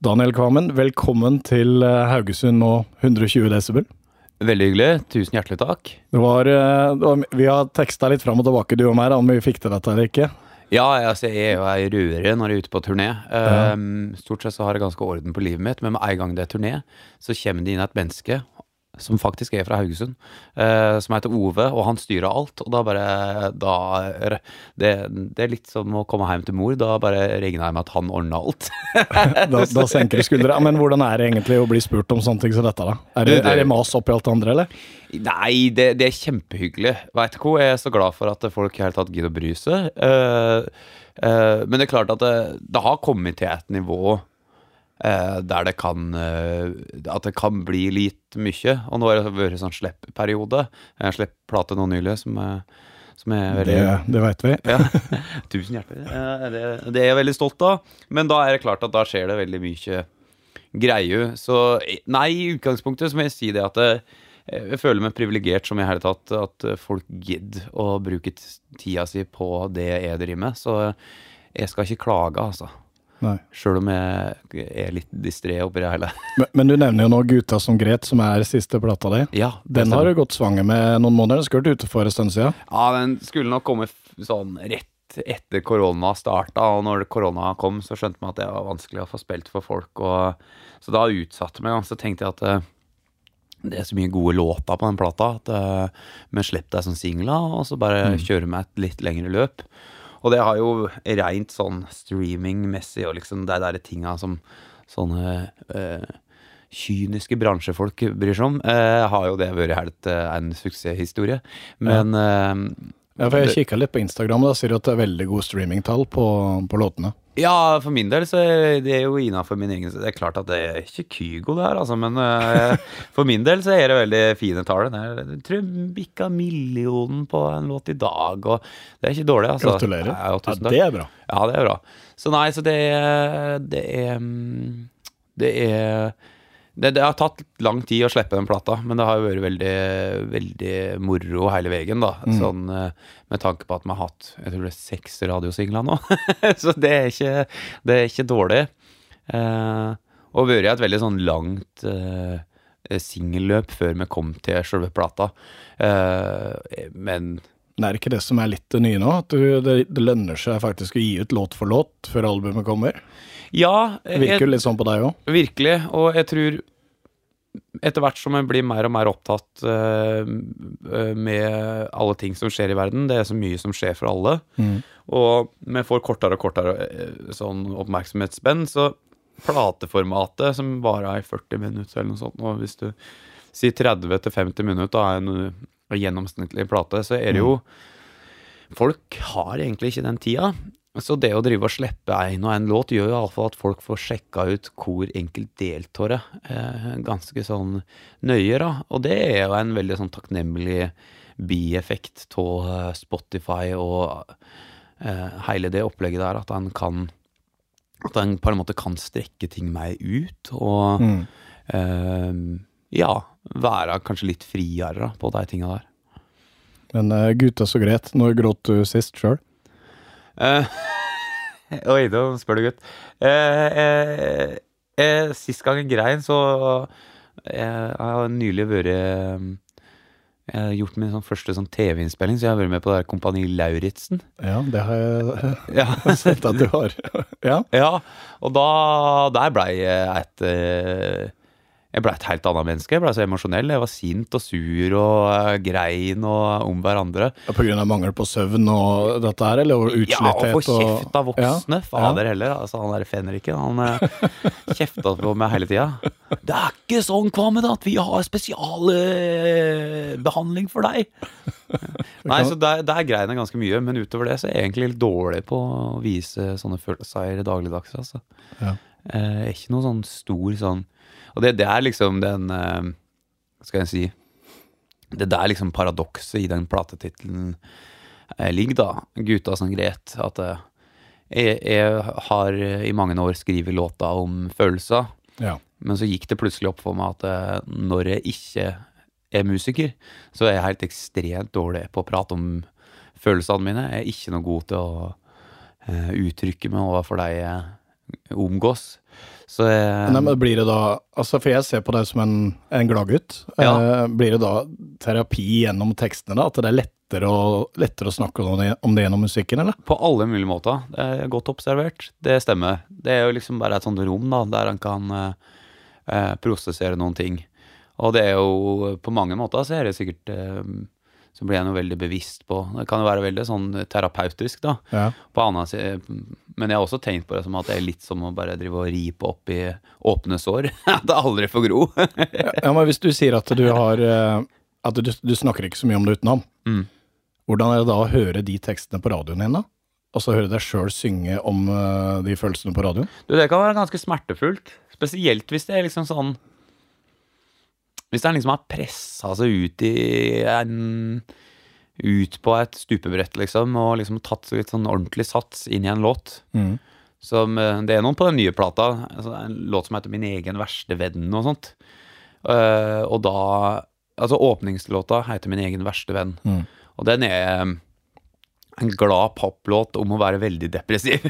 Daniel Kvammen, velkommen til eh, Haugesund og 120 desibel. Veldig hyggelig. Tusen hjertelig takk. Det var, eh, det var, vi har teksta litt fram og tilbake, du og meg, om vi fikk til dette eller ikke. Ja, altså, jeg er jo ei røre når jeg er ute på turné. Ja. Um, stort sett så har jeg ganske orden på livet mitt, men med en gang det er turné, så kommer det inn et menneske som faktisk er fra Haugesund, eh, som heter Ove, og han styrer alt. Og da bare da, det, det er litt som å komme hjem til mor. Da bare regner jeg med at han ordner alt. Da, da senker du skuldra. Men hvordan er det egentlig å bli spurt om sånne ting som dette, da? Er det, er det mas oppi alt det andre, eller? Nei, det, det er kjempehyggelig. Veit du hva, jeg er så glad for at folk i hele tatt gidder å bry seg. Eh, eh, men det er klart at det, det har kommet til et nivå der det kan eh, At det kan bli litt mye. Og nå har det vært sånn slipp-periode. Jeg sluppet plate nå nylig som, som er veldig Det, det veit vi. ja. Tusen hjertelig. Eh, Det, det er jeg veldig stolt av. Men da er det klart at da skjer det veldig mye greier. Så eh, nei, i utgangspunktet så må jeg si det at det, jeg føler meg privilegert som i hele tatt at folk gidder å bruke tida si på det jeg driver med. Så jeg skal ikke klage, altså. Sjøl om jeg er litt distré oppi det hele. Men, men du nevner jo nå Gutta som gret, som er siste plata di. Ja, Den har du gått svanger med noen måneder. Den skulle vært ute for en stund siden. Ja, den skulle nok komme sånn rett etter korona starta, og når korona kom, så skjønte vi at det var vanskelig å få spilt for folk, og så da utsatte og så tenkte jeg at eh, det er så mye gode låter på den plata, at eh, vi slipper det som singler, og så bare kjører vi et litt lengre løp. Og det har jo rent sånn streamingmessig, og liksom de der tinga som sånne eh, kyniske bransjefolk bryr seg om, eh, har jo det vært helt eh, en suksesshistorie. Men eh, Ja, for Jeg kikka litt på Instagram, da sier du at det er veldig gode streamingtall på, på låtene. Ja, for min del så er det jo innafor min egen Det er klart at det er ikke Kygo det her, altså, men eh, for min del så er det veldig fine tall. Jeg tror bikka millionen på en låt i dag, og det er ikke dårlig, altså. Gratulerer. Ja, Ja, det er bra. Ja, det er bra. Så nei, så det Det er mm, Det er det, det har tatt lang tid å slippe den plata, men det har jo vært veldig, veldig moro hele veien, da. Sånn eh, med tanke på at vi har hatt jeg tror det er seks radiosingler nå. så det er ikke, det er ikke dårlig. Eh, og vært et veldig sånn langt eh, singelløp før vi kom til selve plata. Eh, men det er ikke det som er litt det nye nå? At det, det lønner seg faktisk å gi ut låt for låt før albumet kommer? Ja, Det virker jo litt sånn på deg òg. Virkelig, og jeg tror etter hvert som en blir mer og mer opptatt eh, med alle ting som skjer i verden, det er så mye som skjer for alle, og vi får kortere og kortere eh, sånn oppmerksomhetsspenn, så plateformatet som varer i 40 minutter eller noe sånt, og hvis du sier 30 til 50 minutter av en en gjennomsnittlig plate, så er det jo Folk har egentlig ikke den tida. Så det å drive og slippe en og en låt gjør jo iallfall at folk får sjekka ut hvor enkelt deltar. Eh, ganske sånn nøye, da. Og det er jo en veldig sånn takknemlig bieffekt av eh, Spotify og eh, hele det opplegget der, at en kan At en på en måte kan strekke ting mer ut, og Mm. eh, ja, være kanskje litt friere da, på de tinga der. Men uh, gutta så gret. Når gråt du sist sjøl? Eh, oi, nå spør du gutt. Eh, eh, sist gang jeg grein, så Jeg har nylig vært Jeg har gjort min sånn første sånn TV-innspilling, så jeg har vært med på det der Kompani Lauritzen. Ja, det har jeg Ja. sett at du har. Ja. ja, og da Der blei jeg et Jeg ble et helt annet menneske. Jeg ble så emosjonell. Jeg var sint og sur og eh, grein og om hverandre. På grunn av mangel på søvn og dette her, eller og Ja, og få kjeft av voksne. Ja, Fader heller. Altså, han der fenriken, han eh, kjefta på meg hele tida. Det er ikke sånn, Kvammen, at vi har spesialbehandling for deg. Nei, så der, der grein jeg ganske mye, men utover det så er jeg egentlig litt dårlig på å vise sånne følelser dagligdags. Altså. Ja. Eh, ikke noe sånn stor sånn Og det, det er liksom den eh, Hva skal jeg si Det der liksom paradokset i den platetittelen eh, ligger, da. Gutta som gret. At eh, jeg, jeg har i mange år skrevet låter om følelser. Ja. Men så gikk det plutselig opp for meg at når jeg ikke er musiker, så er jeg helt ekstremt dårlig på å prate om følelsene mine. Jeg er ikke noe god til å uttrykke meg overfor de jeg omgås. Så jeg, Nei, men blir det da Altså, for jeg ser på deg som en, en gladgutt. Ja. Eh, blir det da terapi gjennom tekstene, da? At det er lettere å, lettere å snakke om det, om det gjennom musikken, eller? På alle mulige måter. Det er godt observert. Det stemmer. Det er jo liksom bare et sånt rom da, der han kan eh, eh, prosessere noen ting. Og det er jo på mange måter så er det sikkert eh, Så blir jeg noe veldig bevisst på Det kan jo være veldig sånn terapeutisk, da. Ja. På annen side, men jeg har også tenkt på det som at det er litt som å bare drive og ripe opp i åpne sår. At det aldri får gro. ja, men hvis du sier at du har eh, At du, du snakker ikke så mye om det utenom, Mm. hvordan er det da å høre de tekstene på radioen din, da? så høre deg sjøl synge om eh, de følelsene på radioen? Du, det kan være ganske smertefullt. Spesielt hvis det er liksom sånn Hvis han liksom har pressa seg ut i en Ut på et stupebrett, liksom, og liksom tatt litt sånn ordentlig sats inn i en låt. Mm. Som, eh, det er noen på den nye plata. Altså, en låt som heter 'Min egen verste venn' og sånt. Uh, og da Altså, åpningslåta heter 'Min egen verste venn'. Mm. Og den er en glad poplåt om å være veldig depressiv.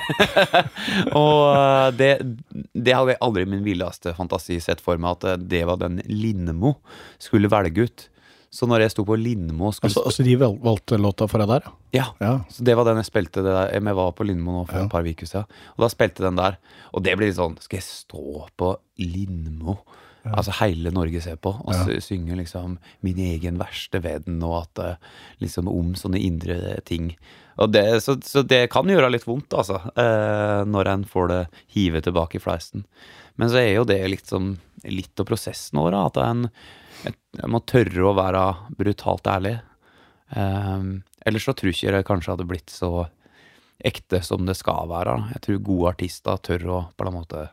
og uh, det, det hadde jeg aldri i min villeste fantasi sett for meg, at uh, det var den Lindmo skulle velge ut. Så når jeg sto på Lindmo skulle Altså, altså de valgte låta for deg der, ja? Ja, så det var den jeg spilte det der. Jeg var på Lindmo nå for Ja. et par uker siden. Og da spilte den der. Og det blir litt sånn Skal jeg stå på Lindmo? Altså hele Norge ser på, og Ja. synger liksom min egen verste veden og at eh, liksom om sånne indre ting. Og det, så, så det kan gjøre litt vondt, altså, eh, når en får det hivet tilbake i fleisen. Men så er jo det liksom litt av prosessen vår, at en, må tørre å være brutalt ærlig. Eh, ellers så tror ikke det kanskje hadde blitt så ekte som det skal være. Jeg tror gode artister tør å på en måte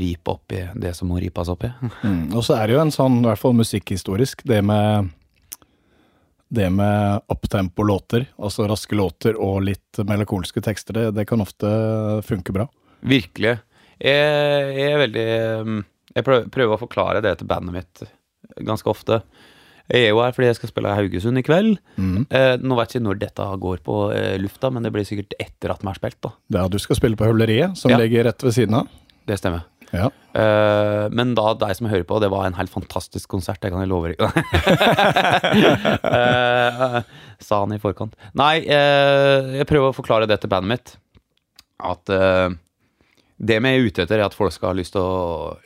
ripe opp i det som må ripes opp i. Mm. Og så er det jo en sånn, i hvert fall musikkhistorisk, det med det med opptempo-låter, altså raske låter og litt melankolske tekster, det, det kan ofte funke bra. Virkelig. Jeg, jeg er veldig um, Jeg prøver, prøver å forklare det til bandet mitt ganske ofte. Jeg er jo her fordi jeg skal spille Haugesund i kveld. Mm. Eh, nå vet jeg ikke når dette går på eh, lufta, men det blir sikkert etter at vi har spilt. da. Ja, du skal spille på Høvleriet, som Ja. ligger rett ved siden av. Det stemmer. Ja. Uh, men da, deg som hører på, det var en helt fantastisk konsert, det kan jeg love deg. uh, sa han i forkant. Nei, uh, jeg prøver å forklare det til bandet mitt. At det vi er ute etter, er at folk skal ha lyst til å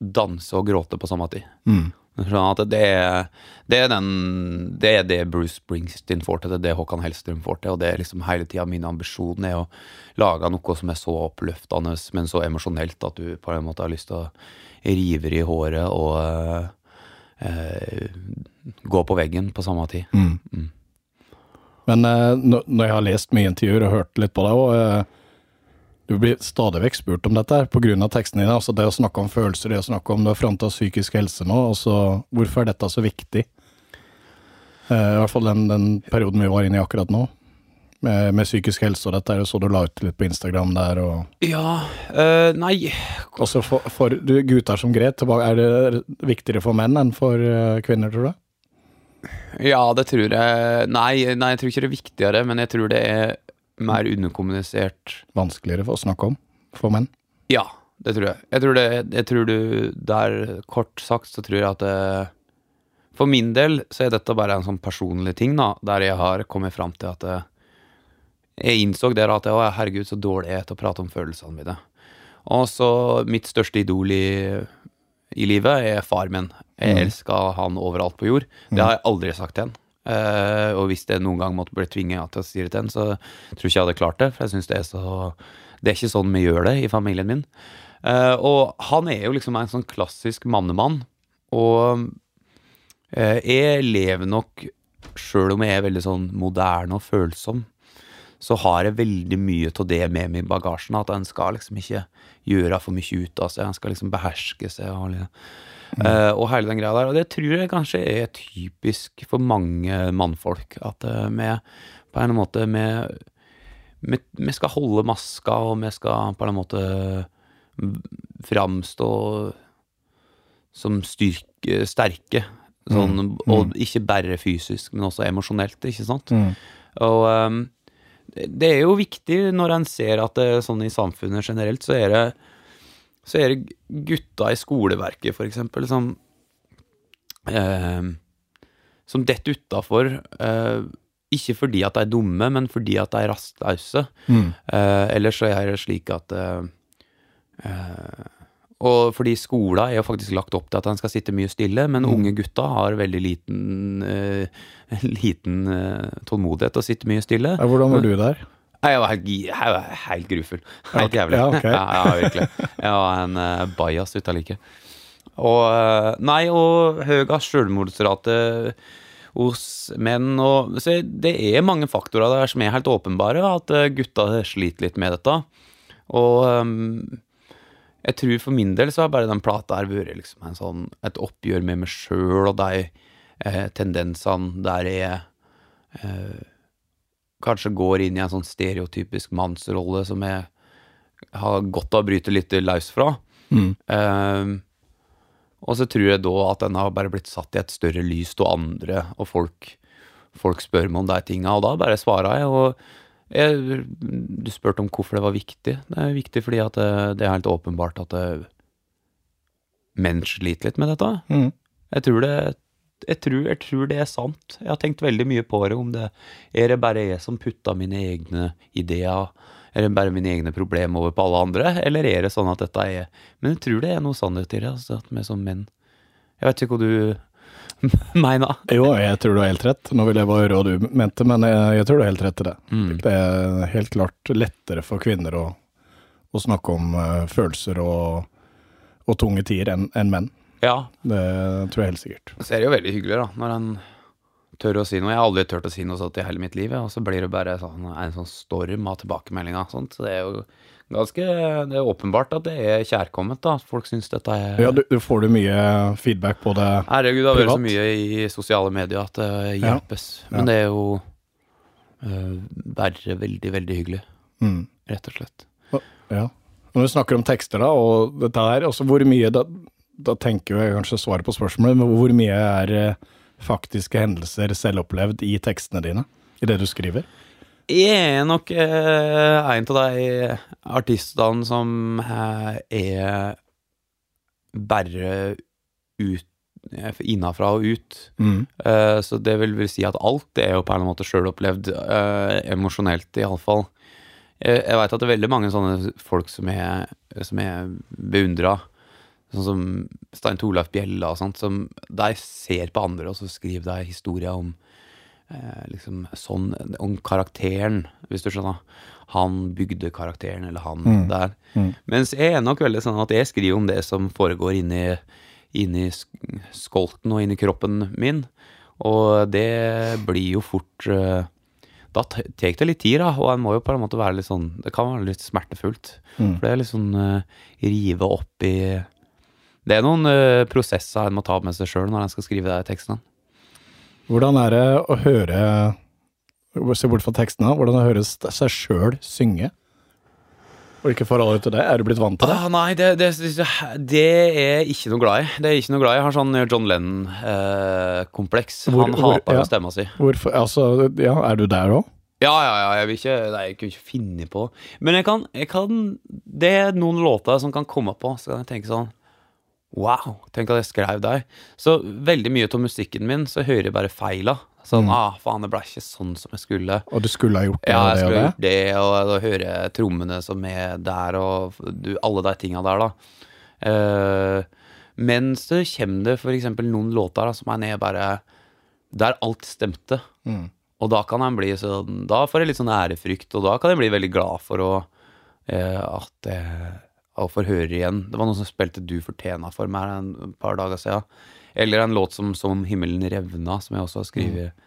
danse og gråte på samme tid. Mm. Sånn at det er, det er den Det er det Bruce Springsteen får til, det er det Håkan Hellstrøm får til, og det er liksom hele tida min ambisjon er å lage noe som er så oppløftende, men så emosjonelt at du på en måte har lyst til å rive i håret og eh, gå på veggen på samme tid. Mm. Mm. Men eh, når jeg har lest mye intervjuer og hørt litt på deg, eh, du blir stadig vekk spurt om dette her, av tekstene dine. Altså det å snakke om følelser, det å snakke om du har fronta psykisk helse nå, Altså, hvorfor er dette så viktig? Uh, I hvert fall den, den perioden vi var inne i akkurat nå, med, med psykisk helse, og dette er så du la ut litt på Instagram der, og Ja uh, Nei, også for, for du, gutter som gret, er det viktigere for menn enn for eh, kvinner, tror du? ja, det tror jeg Nei, nei, jeg tror ikke det er viktigere, men jeg tror det er mer underkommunisert Vanskeligere for å snakke om for menn? Ja, det tror jeg. Jeg tror, det, jeg tror du Der, kort sagt, så tror jeg at det, For min del så er dette bare en sånn personlig ting, da, der jeg har kommet fram til at det, Jeg innså der at å, herregud, så dårlig jeg er til å prate om følelsene mine. Og så mitt største idol i, i livet er far min. Jeg Mm. elsker han overalt på jord. Det har jeg aldri sagt til han. Eh, og hvis det noen gang måtte bli tvinget til å det til en, så tror jeg ikke jeg hadde klart det. For jeg synes det er så Det er ikke sånn vi gjør det i familien min. Uh, og han er jo liksom en sånn klassisk mannemann. Og uh, jeg lever nok, sjøl om jeg er veldig sånn moderne og følsom, så har jeg veldig mye av det med meg i bagasjen. At en skal liksom ikke gjøre for mye ut av seg. En skal liksom beherske seg. Og, eh, og hele den greia der. Og det tror jeg kanskje er typisk for mange mannfolk. At vi vi på en måte vi, skal holde maska, og vi skal på en måte framstå som styrke, sterke. Sånn, Mm, Og ikke bare fysisk, men også emosjonelt, ikke sant? Mm. Og um, Det er jo viktig når en ser at det, sånn i samfunnet generelt, så er det, så er det gutta i skoleverket, for eksempel, som eh, Som detter utafor. Eh, ikke fordi at de er dumme, men fordi at de er rastløse. Mm. Eh, ellers så er det slik at eh, eh, Og fordi skolen er jo faktisk lagt opp til at en skal sitte mye stille, men Mm. unge gutta har veldig liten, eh, liten tålmodighet å sitte mye stille. Ja, hvordan var du der? Jeg var helt, jeg var helt grufull. Helt jævlig. ja, okay. ja, ja, virkelig. Jeg var en uh, bajas ut av like. Og eh, Nei, og høyere selvmordsrate hos menn og Så det er mange faktorer der som er helt åpenbare, at eh, gutta sliter litt med dette. Og jeg tror for min del så har bare den plata her vært liksom en sånn, et oppgjør med meg sjøl og de eh, tendensene der jeg eh, kanskje går inn i en sånn stereotypisk mannsrolle som jeg har godt av å bryte litt løs fra. Mm. Ehm, og så tror jeg da at den har bare blitt satt i et større lys av andre, og folk, folk spør meg om de tinga, og da bare svarer jeg. Og jeg, du spurte om hvorfor det var viktig. Det er viktig fordi at det, det er helt åpenbart at det, menn sliter litt med dette. Mm. Jeg tror det jeg tror, jeg tror det er sant. Jeg har tenkt veldig mye på det. Om det er det bare jeg som putter mine egne ideer eller bare mine egne problemer over på alle andre, eller er det sånn at dette er Men jeg tror det er noe sannhet i det, altså, at vi som menn Jeg vet ikke hva du mener. Jo, jeg tror du har helt rett. Nå vil jeg bare høre hva du mente, men jeg, jeg tror du har helt rett i det. Mm. Det er helt klart lettere for kvinner å, å snakke om uh, følelser og, og tunge tider enn enn menn. Ja, Det tror jeg helt sikkert. så er det jo veldig hyggelig, da, når en tør å si noe. Jeg har aldri turt å si noe sånt i hele mitt liv, og så blir det bare sånn, en sånn storm av tilbakemeldinger. Sånt. Så det er jo ganske Det er åpenbart at det er kjærkomment, da. Folk syns dette er Ja, du, du får du mye feedback på det? Herregud, det har vært så mye i sosiale medier at det hjelpes. Ja. Men det er jo bare veldig, veldig hyggelig, Mm. rett og slett. Ja. Når du snakker om tekster da, og dette her, altså hvor mye, da, da tenker jeg kanskje svaret på spørsmålet, men hvor mye er eh, faktiske hendelser selvopplevd i tekstene dine? I det du skriver? Jeg er nok eh, en av de artistene som eh, er bare ut innafra og ut. Mm. Eh, så det vil vel si at alt er jo på en eller annen måte sjølopplevd, uh, emosjonelt iallfall. Uh, jeg veit at det er veldig mange sånne folk som er, som jeg beundra. Sånn som Stein Torleif Bjella og sånt. Som de ser på andre, og så skriver de historier om eh, liksom sånn Om karakteren, hvis du skjønner. Han bygde karakteren, eller han Mm. der. Mm. Mens jeg er nok veldig sånn at jeg skriver om det som foregår inni, inni skolten og inni kroppen min. Og det blir jo fort eh, Da tar det litt tid, da, og en må jo på en måte være litt sånn Det kan være litt smertefullt. Mm. For det er litt sånn uh, rive opp i Det er noen uh, prosesser en må ta med seg sjøl når en skal skrive de tekstene. Hvordan er det å høre Se bort fra tekstene, hvordan det høre seg sjøl synge? Og ikke forholdet til det? Er du blitt vant til det? Ah, nei, det, det, det er jeg ikke noe glad i. Det er ikke noe glad i. Jeg har sånn John Lennon-kompleks. Eh, Han hvor- hater ja. stemma si. Hvorfor, altså, ja, er du der òg? Ja, ja, ja, jeg vil ikke Nei, jeg kunne ikke finne på Men jeg kan, jeg kan Det er noen låter som kan komme på, så kan jeg tenke sånn Wow, tenk at jeg skrev der. Så veldig mye av musikken min så hører jeg bare feila. Sånn, Mm. ah, faen, det ble ikke sånn som jeg skulle. Og du skulle ha gjort det Ja, jeg skulle gjort det, og da hører jeg trommene som er der, og du, alle de tinga der, da. Uh, men så kommer det eksempel noen låter da, som er nede bare Der alt stemte. Mm. Og da kan en bli sånn Da får jeg litt sånn ærefrykt, og da kan jeg bli veldig glad for å uh, at jeg å forhører igjen. Det var noen som spilte Du fortjena for meg her en par dager siden. Eller en låt som Som himmelen revna, som jeg også har skrevet.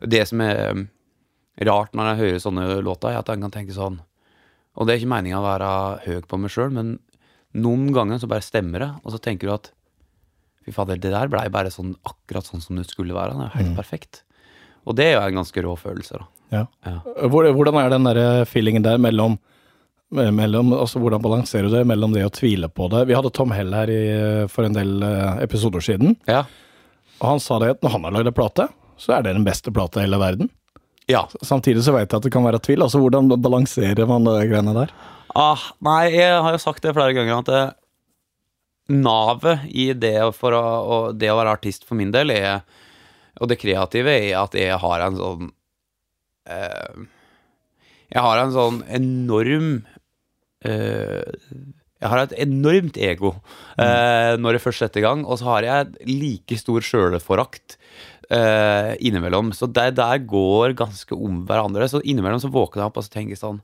Det som er um, rart når jeg hører sånne låter, er at en kan tenke sånn Og det er ikke meninga å være høy på meg sjøl, men noen ganger så bare stemmer det, og så tenker du at fy fader, det der blei bare sånn akkurat sånn som det skulle være. Det er helt perfekt. Og det er jo en ganske rå følelse, da. Ja. Ja. Hvordan er den der feelingen der mellom, mellom altså Hvordan balanserer du det mellom det å tvile på det? Vi hadde Tom Hell her i, for en del eh, episoder siden, Ja. og han sa det at når han har lagd en plate, så er det den beste plata i hele verden. Ja. Samtidig så vet jeg at det kan være tvil. altså Hvordan balanserer man de greiene der? Ah, nei, jeg har jo sagt det flere ganger at det, navet i det, for å, og det å være artist for min del er Og det kreative er at jeg har en sånn eh, Jeg har en sånn enorm eh, Jeg har et enormt ego mm. når jeg først setter i gang, og så har jeg like stor sjølforakt eh, innimellom. Så det der går ganske om hverandre. Så innimellom så våkner jeg opp og så tenker jeg sånn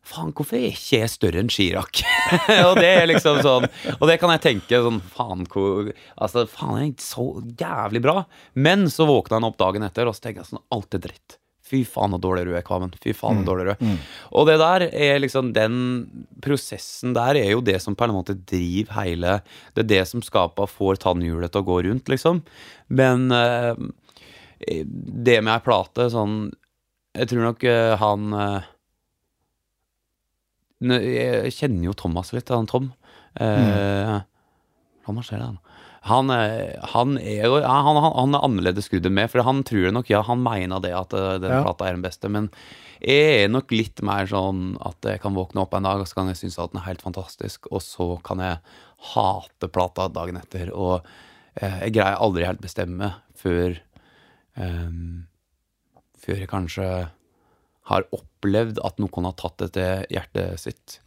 Faen, hvorfor er ikke jeg større enn Chirag? og det er liksom sånn Og det kan jeg tenke sånn Faen, hvor Altså, faen, jeg er så jævlig bra. Men så våkna han opp dagen etter, og så tenker jeg sånn Alt er dritt. Fy faen, så dårlig du er, Kvamen. Fy faen, så dårlig du er. Og det der er liksom Den prosessen der er jo det som på en måte driver hele Det er det som skaper får tannhjulet til å gå rundt, liksom. Men eh, det med ei plate, sånn Jeg tror nok eh, han eh, Jeg kjenner jo Thomas litt, han Tom. Mm. Hva skjer det? Han, han, eh, han er jo ja, han, han, han er annerledes skrudd enn meg, for han tror nok ja, han mener det at eh, den Ja. plata er den beste, men jeg er nok litt mer sånn at jeg kan våkne opp en dag, og så kan jeg synes at den er helt fantastisk, og så kan jeg hate plata dagen etter, og eh, jeg greier aldri helt bestemme før eh, Før jeg kanskje har opplevd at noen har tatt det til hjertet sitt.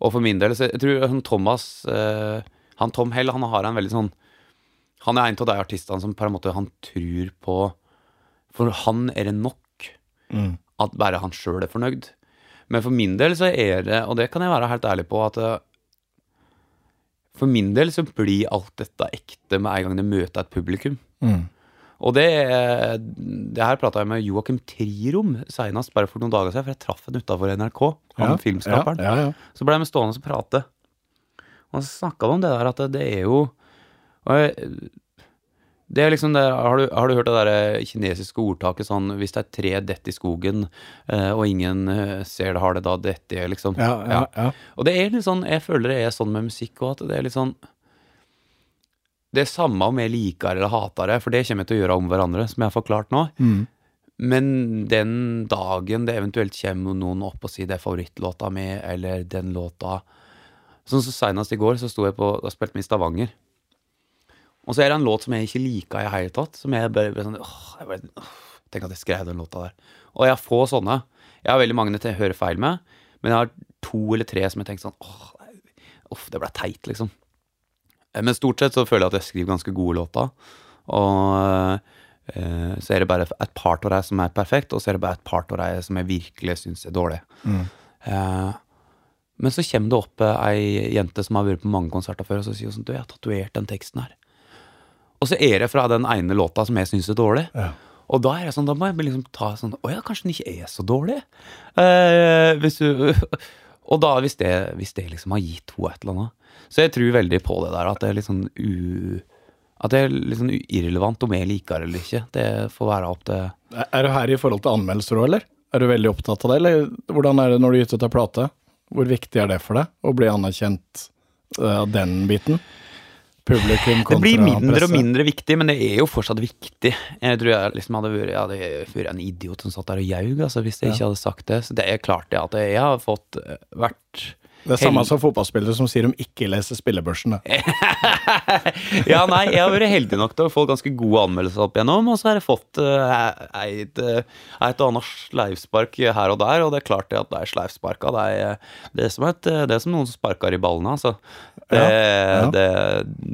Og for min del, så jeg tror Thomas eh, Han Tom Hell, han har en veldig sånn Han er en av de artistene som på en måte han tror på For han er det nok at bare han sjøl er fornøyd. Men for min del så er det, og det kan jeg være helt ærlig på, at eh, for min del så blir alt dette ekte med en gang det møter et publikum. Og det, det her prata jeg med Joakim Trirom seinest, bare for noen dager siden, for jeg traff ham utafor NRK, han filmskaperen. Ja, ja, ja. Så ble vi stående og prate. Og så snakka vi om det der at det er jo Det er liksom det, har, du, har du hørt det der kinesiske ordtaket sånn Hvis det er tre dette i skogen, eh, og ingen eh, ser det, har det da dette i, liksom Ja, ja, ja. Og det er litt sånn Jeg føler det er sånn med musikk òg, at det er litt sånn Det er samme om jeg liker eller hater det, for det kommer jeg til å gjøre om hverandre, som jeg har forklart nå. Men den dagen det eventuelt kommer noen opp og sier det er favorittlåta mi, eller den låta Sånn som Senest i går så sto jeg på Da spilte vi i Stavanger. Og så er det en låt som jeg ikke liker i det hele tatt. Som jeg bare bare sånn åh, jeg bare, åh, Tenk at jeg skrev den låta der. Og jeg har få sånne. Jeg har veldig mange til å høre feil med, men jeg har to eller tre som jeg tenker sånn åh, uff, det ble teit, liksom. Eh, Men stort sett så føler jeg at jeg skriver ganske gode låter. Og øh, så er det bare et par av dem som er perfekt, og så er det bare et par av dem som jeg virkelig syns er dårlig. Eh, men så kommer det opp ei jente som har vært på mange konserter før, og så sier hun sånn Du, jeg har tatovert den teksten her. Og så er det fra den ene låta som jeg syns er dårlig. Ja. Og da er jeg sånn, da må jeg liksom ta sånn Å ja, kanskje den ikke er så dårlig. Eh, hvis du Og da, hvis det, hvis det liksom har gitt henne et eller annet. Så jeg tror veldig på det der, at det er litt sånn u... At det er litt sånn irrelevant om jeg liker det eller ikke. Det får være opp til Er du her i forhold til anmeldelser òg, eller? Er du veldig opptatt av det, eller hvordan er det når du gir ut ei plate? Hvor viktig er det for deg å bli anerkjent eh, av den biten? Publikum Det blir mindre og mindre viktig, men det er jo fortsatt viktig. Jeg tror jeg liksom hadde vært, hadde vært en idiot som satt der og jaug, altså, hvis jeg ikke hadde sagt det. Så det er klart det at jeg har fått eh, vært Det er samme som fotballspillere som sier de ikke leser spillebørsen. Ja, nei, jeg har vært heldig nok til å få ganske gode anmeldelser opp igjennom, og så har jeg fått uh, et, og annet sleivspark her og der, og det er klart det at det er sleivsparka. Det er, det, er som et, det er som noen som sparker i ballene, altså. Det, Ja, ja. det,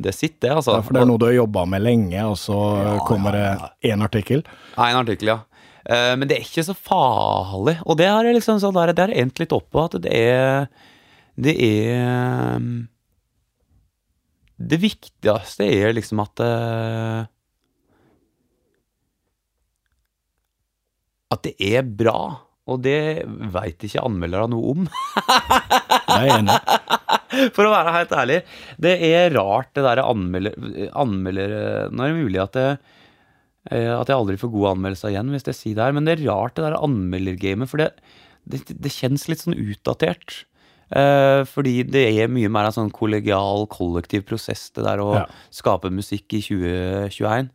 det sitter, altså. Ja, for det er noe du har jobba med lenge, og så kommer det én artikkel. Nei, en artikkel, ja. Eh, men det er ikke så farlig. Og det har jeg liksom sånn der, det har endt litt opp på, at det er Det er um, Det viktigste er liksom at eh, At det er bra. Og det veit ikke anmelderne noe om. Det er jeg enig. For å være helt ærlig, det er rart det der anmelder, anmelder Nå er det mulig at det eh, at jeg aldri får gode anmeldelser igjen, hvis jeg sier det her, men det er rart det der anmeldergamet, for det, det, det kjennes litt sånn utdatert. Eh, fordi det er mye mer en sånn kollegial, kollektiv prosess, det der å Ja. skape musikk i 2021.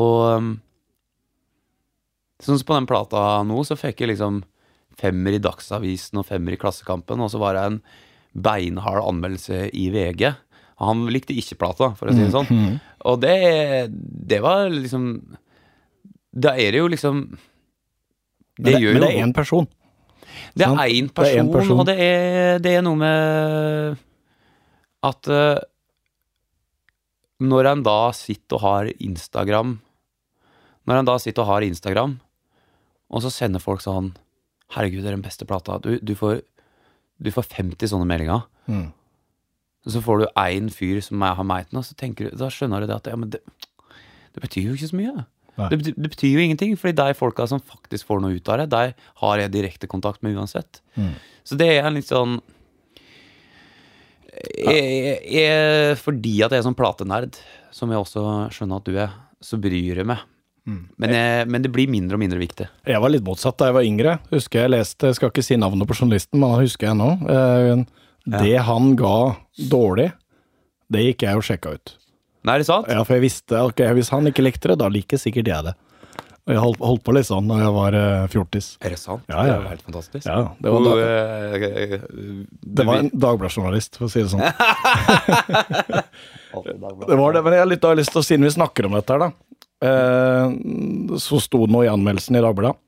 Og um, Sånn som på den plata nå, så fikk jeg liksom femmer i Dagsavisen og femmer i Klassekampen, og så var det en beinhard anmeldelse i VG. Han likte ikke plata, for å si det sånn. Mhm. Og det, det var liksom Da er det jo liksom Men det, men det er én person. Det er én Det er person, en person. og det er, det er noe med at uh, Når en da sitter og har Instagram Når en da sitter og har Instagram, og så sender folk sånn 'Herregud, det er den beste plata.' Du, du, får, du får 50 sånne meldinger. Mm. Så får du én fyr som er- har meit nå så tenker du, da skjønner du det at ja, men det, det betyr jo ikke så mye. Det, det betyr jo ingenting, fordi de folka som faktisk får noe ut av det, de har jeg direkte kontakt med uansett. Mm. Så det er en litt sånn jeg, jeg, Fordi at jeg er sånn platenerd, som jeg også skjønner at du er, så bryr jeg meg. Mm. Men, jeg, men det blir mindre og mindre viktig. Jeg var litt motsatt da jeg var yngre. Husker jeg leste, jeg skal ikke si navnet på journalisten, men han husker jeg nå. Eh, Det han ga dårlig, det gikk jeg og sjekka ut. Nei, er det sant? Ja, for jeg visste ok, hvis han ikke likte det, da liker sikkert jeg det. Og jeg holdt, holdt på litt sånn da jeg var uh, fjortis. Er det sant? Ja, ja. Det er helt fantastisk. Ja, det var, da, eh, det var en Dagbladet-journalist, for å si det sånn. det var det, men jeg har litt, lyst til å, siden vi snakker om dette her, da. Eh, så sto det noe i anmeldelsen i Dagbladet.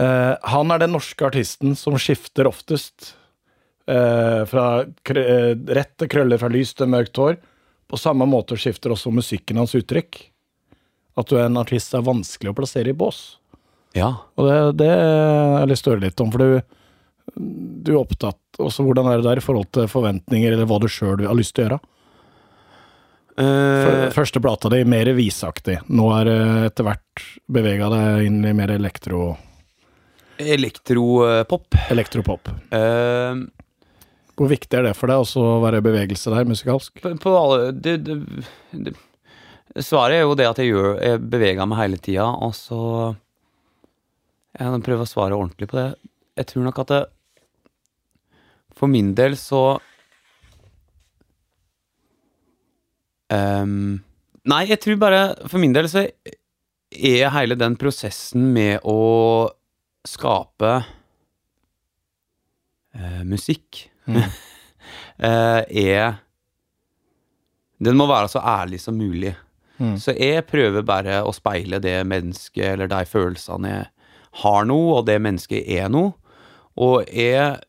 Eh, han er den norske artisten som skifter oftest eh, fra rett til krøller fra lys til mørkt hår. På samme måte skifter også musikken hans uttrykk. At du er en artist er vanskelig å plassere i bås. Ja. Og det, det har jeg lyst til å høre litt om, for du, du er opptatt også hvordan er det der i forhold til forventninger, eller hva du sjøl har lyst til å gjøre? F- Første plata di mer viseaktig. Nå er det etter hvert bevega deg inn i mer elektro, Elektropop. elektropop. Uh, Hvor viktig er det for deg også å være i bevegelse der musikalsk? på, på alle det, det, det, Svaret er jo det at jeg gjør Jeg beveger meg hele tida, og så Jeg prøver å svare ordentlig på det. Jeg tror nok at det For min del så Ehm, Nei, jeg tror bare For min del så er hele den prosessen med å skape uh, musikk Mm. uh, er Den må være så ærlig som mulig. Mm. Så jeg prøver bare å speile det mennesket, eller de følelsene jeg har nå, og det mennesket er nå. Og jeg,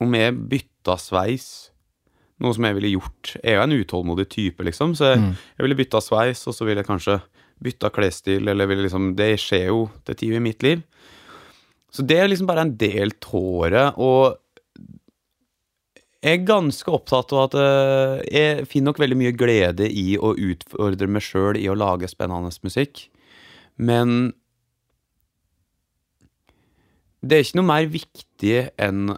om jeg bytta sveis, noe som jeg ville gjort Jeg er jo en utålmodig type, liksom, så jeg, Mm. jeg ville bytta sveis, og så ville jeg kanskje bytta klesstil, eller ville liksom Det skjer jo til tider i mitt liv. Så det er liksom bare en del tåre, og jeg er ganske opptatt av at eh, jeg finner nok veldig mye glede i å utfordre meg sjøl i å lage spennende musikk, men det er ikke noe mer viktig enn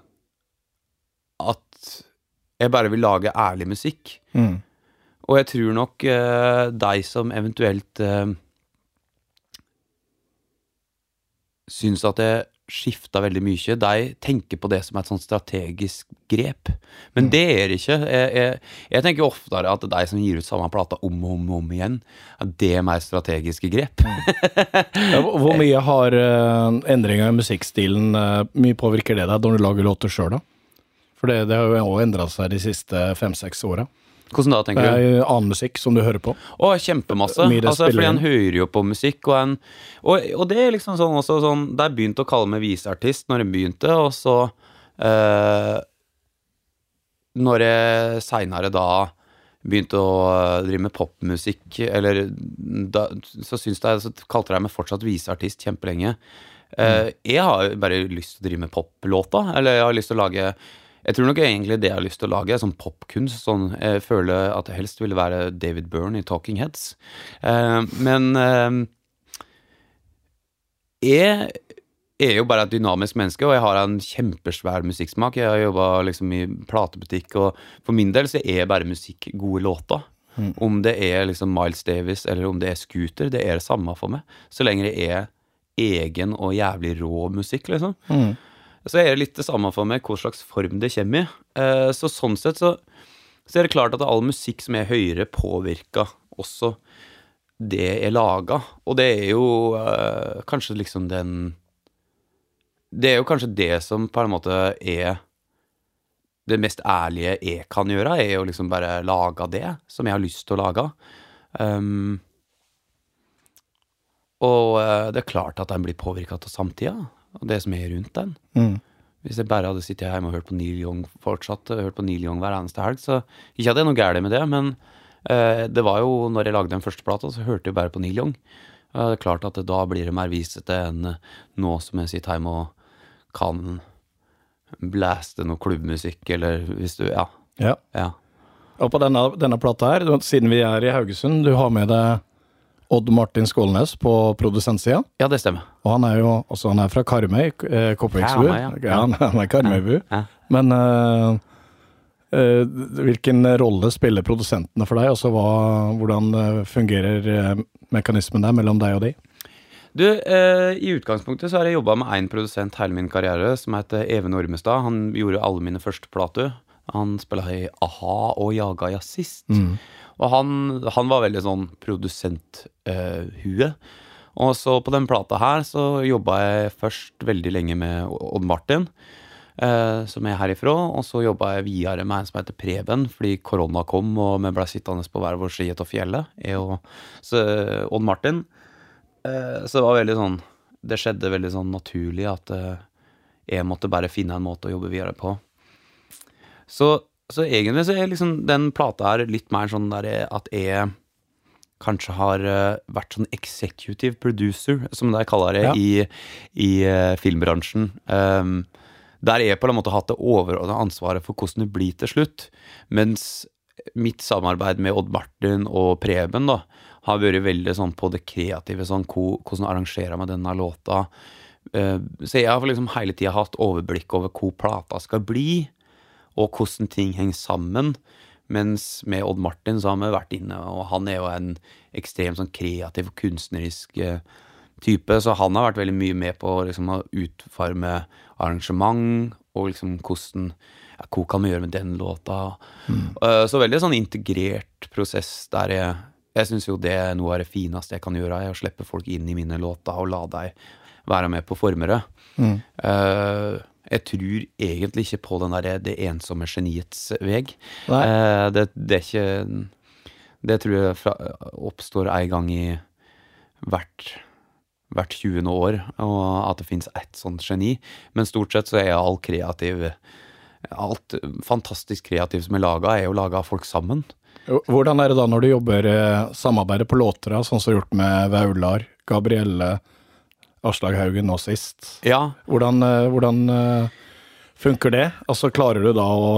jeg bare vil lage ærlig musikk. Mm. Og jeg tror nok uh, de som eventuelt uh, syns at det skifta veldig mye, de tenker på det som et sånt strategisk grep. Men det er det ikke. Jeg, jeg, jeg tenker oftere at de som gir ut samme plata om og om, om igjen, at det er mer strategiske grep. Ja, hvor hvor mye har uh, endringa i musikkstilen uh, Mye påvirker det deg når du lager låter sjøl, da? For det, det har jo òg endra seg de siste fem-seks åra. Hvordan da, tenker du? Eh, Annen musikk som du hører på. Å, kjempemasse. Det Altså, fordi en hører jo på musikk, og, en, og, og det er liksom sånn også sånn Det er begynt å kalle meg viseartist når jeg begynte, og så eh, Når jeg seinere da begynte å drive med popmusikk, eller da, så syns jeg, så kalte de meg fortsatt viseartist kjempelenge. Eh, jeg har bare lyst til å drive med poplåta, eller jeg har lyst til å lage jeg tror nok egentlig det jeg har lyst til å lage, er sånn popkunst. Sånn, jeg føler at det helst ville være David Byrne i Talking Heads. Eh, men eh, jeg er jo bare et dynamisk menneske, og jeg har en kjempesvær musikksmak. Jeg har jobba liksom i platebutikk, og for min del så er bare musikk gode låter. Mm. Om det er liksom Miles Davis eller om det er Scooter, det er det samme for meg. Så lenge det er egen og jævlig rå musikk, liksom Mm. Så er det litt det samme for meg hva slags form det kommer i. Eh, Så sånn sett så, så er det klart at all musikk som er høyere, påvirker også det er laga. Og det er jo eh, kanskje liksom den Det er jo kanskje det som på en måte er det mest ærlige jeg kan gjøre, er jo liksom bare lage det som jeg har lyst til å lage. Um, og eh, det er klart at den blir påvirka av samtida, og det som er rundt den. Mm. Hvis jeg bare hadde sittet hjemme og hørt på Neil Young fortsatt, hørt på Neil Young hver eneste helg, så ikke hadde det er noe galt med det, men eh, det var jo, når jeg lagde den første plata, så hørte jeg bare på Neil Young. Og det er klart at det, da blir det mer visete enn eh, nå som jeg sitter hjemme og kan blæste noe klubbmusikk, eller hvis du Ja. Ja. ja. Og på denne, denne plata her, siden vi er i Haugesund, du har med deg Odd Martin Skålnes på produsentsida. Ja, det stemmer. Og han er jo også han er fra Karmøy, eh, Koperviksbu. Ja. Ja, han er Karmøybu. Ja. Men eh, eh, hvilken rolle spiller produsentene for deg? Altså hva, hvordan eh, fungerer mekanismen der mellom deg og de? Du, eh, i utgangspunktet så har jeg jobba med én produsent hele min karriere, som heter Even Ormestad. Han gjorde alle mine første plater. Han spilla i a-ha og Jaga jazzist. Og han, han var veldig sånn produsenthue. og så på den plata her så jobba jeg først veldig lenge med Odd Martin, uh, som er herifra. Og så jobba jeg videre med en som heter Preben, fordi korona kom og vi ble sittende på hver vår side av fjellet. Og så, Odd Martin. Uh, så det var veldig sånn Det skjedde veldig sånn naturlig at eh, jeg måtte bare finne en måte å jobbe videre på. Så, så egentlig så er liksom den plata her litt mer sånn der at jeg kanskje har eh, vært sånn executive producer, som de kaller det Ja. i, i eh, filmbransjen. Um, der jeg på en måte har hatt det overordna ansvaret for hvordan det blir til slutt. Mens mitt samarbeid med Odd Martin og Preben da, har vært veldig sånn på det kreative. sånn Hvordan arrangerer man denne låta? Eh, så jeg har liksom hele tida hatt overblikk over hvor plata skal bli, og hvordan ting henger sammen. Mens med Odd Martin så har vi vært inne, og han er jo en ekstremt sånn kreativ og kunstnerisk eh, type, så han har vært veldig mye med på liksom, å utforme arrangement, og liksom hvordan ja, Hva kan vi gjøre med den låta? Eh, så veldig sånn integrert prosess der jeg Jeg syns jo det er noe av det fineste jeg kan gjøre, er å slippe folk inn i mine låter og la deg være med på formere. Mm. det. Eh, jeg tror egentlig ikke på den der det ensomme geniets veg. Eh, det, det er ikke Det tror jeg fra, oppstår en gang i hvert hvert 20. år, og at det finnes ett sånt geni. Men stort sett så er all kreativ Alt fantastisk kreativt som er laga, er jo laga av folk sammen. Hvordan er det da når du jobber samarbeidet samarbeider på låter, sånn som gjort med Vaular, Gabrielle, Aslag Haugen nå sist? Ja, Hvordan, eh, hvordan eh, funker det? Altså Klarer du da å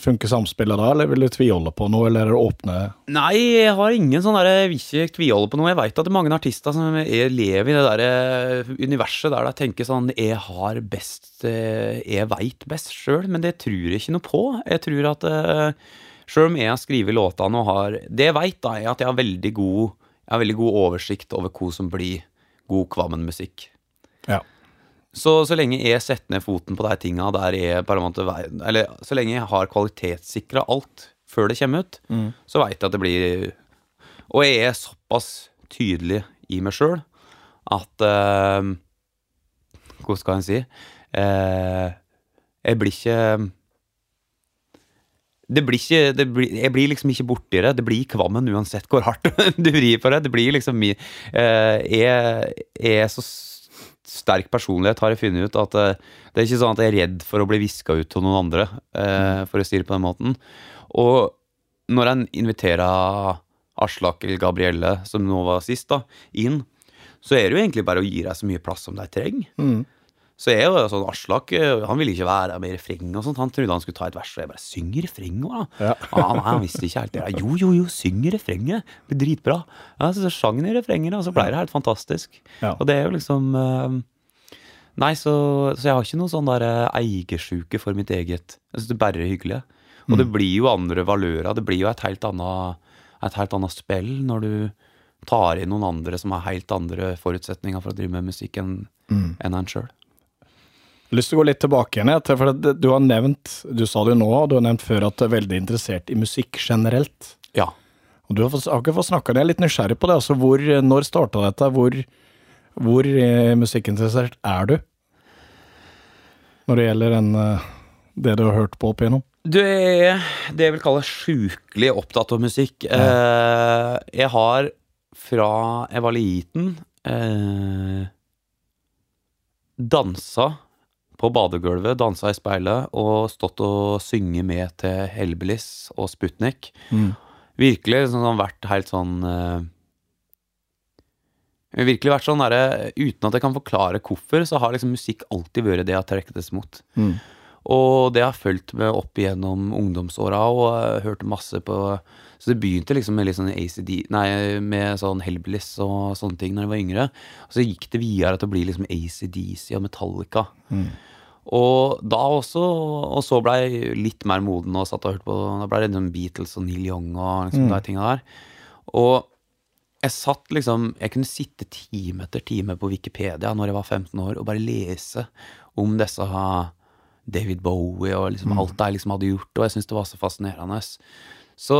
funke samspillet da, eller vil du tviholde på noe, eller er det åpne Nei, jeg har ingen sånn derre Vil ikke tviholde på noe. Jeg veit at det er mange artister som er, lever i det derre universet der de tenker sånn Jeg har best eh, Jeg veit best sjøl, men det tror jeg ikke noe på. Jeg tror at sjøl om jeg har skrevet låtene og har Det jeg veit, da, er at jeg har veldig god Jeg har veldig god oversikt over hva som blir god Kvammen-musikk. Ja. Så, så lenge jeg setter ned foten på de tinga der jeg på en måte Eller så lenge jeg har kvalitetssikra alt før det kommer ut, så veit jeg at det blir Og jeg er såpass tydelig i meg sjøl at uh, Hvordan skal en si? Uh, jeg blir ikke det blir ikke, det blir, jeg blir liksom ikke borti det. Det blir kvammen uansett hvor hardt du vrir på det. Det blir liksom mye eh, Jeg jeg er så sterk personlighet, har jeg funnet ut, at uh, det er ikke sånn at jeg er redd for å bli viska ut til noen andre, uh, for å si det på den måten. Og når en inviterer Aslak eller Gabrielle, som nå var sist, da, inn, så er det jo egentlig bare å gi dem så mye plass som de trenger. Så jeg er jo sånn Aslak eh, Han ville ikke være med i refrenget. og sånt. Han trodde han skulle ta et vers, og jeg bare synger refrenget, da. Ja. Ah, nei, han visste ikke helt det. Jo, jo, jo, syng refrenget. Det blir dritbra. Ja, så, sang han i refrenget, og så ble det helt fantastisk. Ja. Og det er jo liksom eh, Nei, så, så jeg har ikke noe sånn der eh, eiersjuke for mitt eget. Jeg syns det bare er hyggelig. Og det blir jo andre valører. Det blir jo et helt annet, et helt annet spill når du tar inn noen andre som har helt andre forutsetninger for å drive med musikk enn enn en sjøl. Lyst til å gå litt tilbake igjen, for du har nevnt, du sa det jo nå, du har nevnt før at du er veldig interessert i musikk generelt. Ja. Og du har, ikke fått snakka, jeg er litt nysgjerrig på det. altså hvor, Når starta dette? Hvor, hvor eh, musikkinteressert er du? Når det gjelder en, eh, det du har hørt på opp igjennom? Du er det jeg vil kalle sjukelig opptatt av musikk. Ja. jeg har fra jeg var liten eh, dansa på badegulvet, dansa i speilet og stått og synge med til Helbelis og Sputnik. Virkelig sånn, vært helt sånn uh, Virkelig vært sånn derre Uten at jeg kan forklare hvorfor, så har liksom musikk alltid vært det jeg har trukket mot. Mm. Og det har fulgt med opp igjennom ungdomsåra, og jeg hørte masse på Så det begynte liksom med litt sånn ACD Nei, med sånn Helbelis og sånne ting når jeg var yngre. Og så gikk det videre til å bli liksom ACDC og Metallica. Og da også Og så ble jeg litt mer moden og satt og hørte på Da ble det liksom Beatles og Neil Young og liksom de tinga der. Og jeg satt liksom Jeg kunne sitte time etter time på Wikipedia når jeg var 15 år, og bare lese om disse David Bowie og liksom alt de liksom hadde gjort, og jeg syntes det var så fascinerende. Så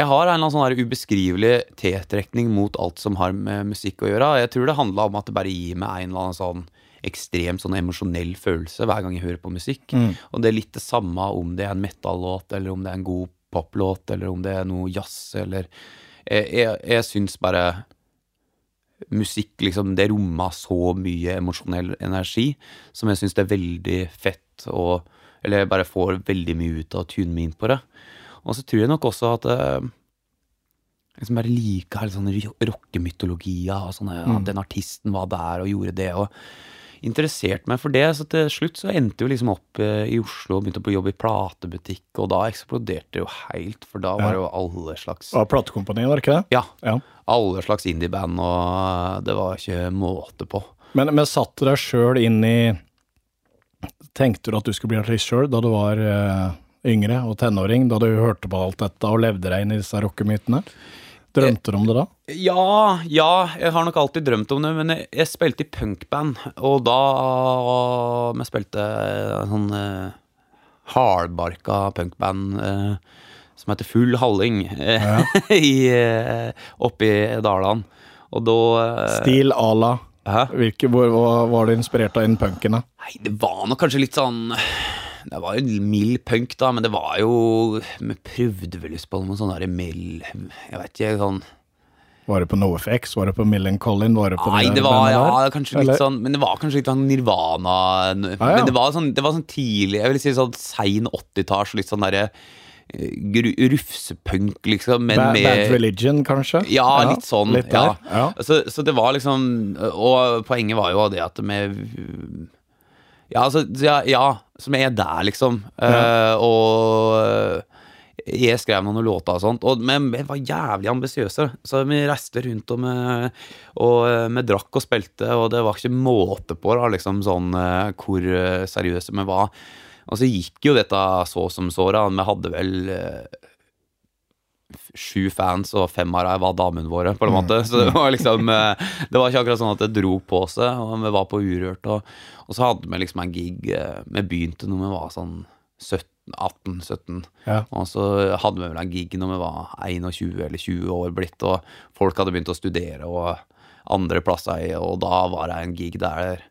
jeg har en eller annen sånn ubeskrivelig tiltrekning mot alt som har med musikk å gjøre. Jeg tror det handla om at det bare gir meg en eller annen sånn ekstremt sånn emosjonell følelse hver gang jeg hører på musikk. Og det er litt det samme om det er en metal-låt, eller om det er en god poplåt, eller om det er noe jazz, eller Jeg, jeg, jeg syns bare musikk liksom, det romma så mye emosjonell energi som jeg syns det er veldig fett å Eller jeg bare får veldig mye ut av å tune meg inn på det. Og så tror jeg nok også at eh, jeg liksom bare liker hele sånne rockemytologier og sånne, at den artisten var der og gjorde det. og interessert meg for det, så til slutt så endte jo liksom opp eh, i Oslo og begynte på jobb i platebutikk, og da eksploderte det jo helt, for da var det jo alle slags Av platekompani, var det ikke det? Ja, Ja. alle slags indieband, og det var ikke måte på. Men, men satt du deg sjøl inn i Tenkte du at du skulle bli artist sjøl da du var eh, yngre og tenåring, da du hørte på alt dette og levde deg inn i disse rockemytene? Drømte du om det da? Ja, ja, jeg har nok alltid drømt om det, men jeg, jeg spilte i punkband, og da Vi spilte sånn eh, hardbarka punkband eh, som heter Full Halling, eh, i, eh, oppe i Dalane. Og da eh, Stil à la hva var du inspirert av innen punken? Nei, det var nok kanskje litt sånn Det var jo mild punk, da, men det var jo Vi prøvde vel på noe sånn derre mild Jeg vet ikke, sånn Var det på NoFX? Var det på Millen Collin? Var det på Nei, det det var ja, kanskje litt sånn Men det var kanskje litt sånn Nirvana ah, ja. Men det var sånn, det var sånn tidlig Jeg vil si sånn sein 80-talls, litt sånn derre eh, Rufsepunk, liksom, men Bad, med Bad Religion, kanskje? Ja, litt sånn. Litt ja. Ja. Så, så det var liksom Og poenget var jo det at med Ja, altså Ja, ja som er der, liksom. Eh, og jeg skrev noen låter og sånt, og, men vi var jævlig ambisiøse. Så vi reiste rundt og vi, og vi drakk og spilte, og det var ikke måte på da, liksom sånn uh, hvor eh, seriøse vi var. Og så gikk jo dette så som så, da. Vi hadde vel eh, sju fans, og fem av dem var damene våre, på en måte. Så det var liksom eh, Det var ikke akkurat sånn at det dro på seg, og vi var på Urørt, og, og så hadde vi liksom en gig eh, Vi begynte når vi var sånn 18-17, Ja. og så hadde vi vel en gig når vi var 21 eller 20 år blitt, og folk hadde begynt å studere og andre plasser, og da var det en gig der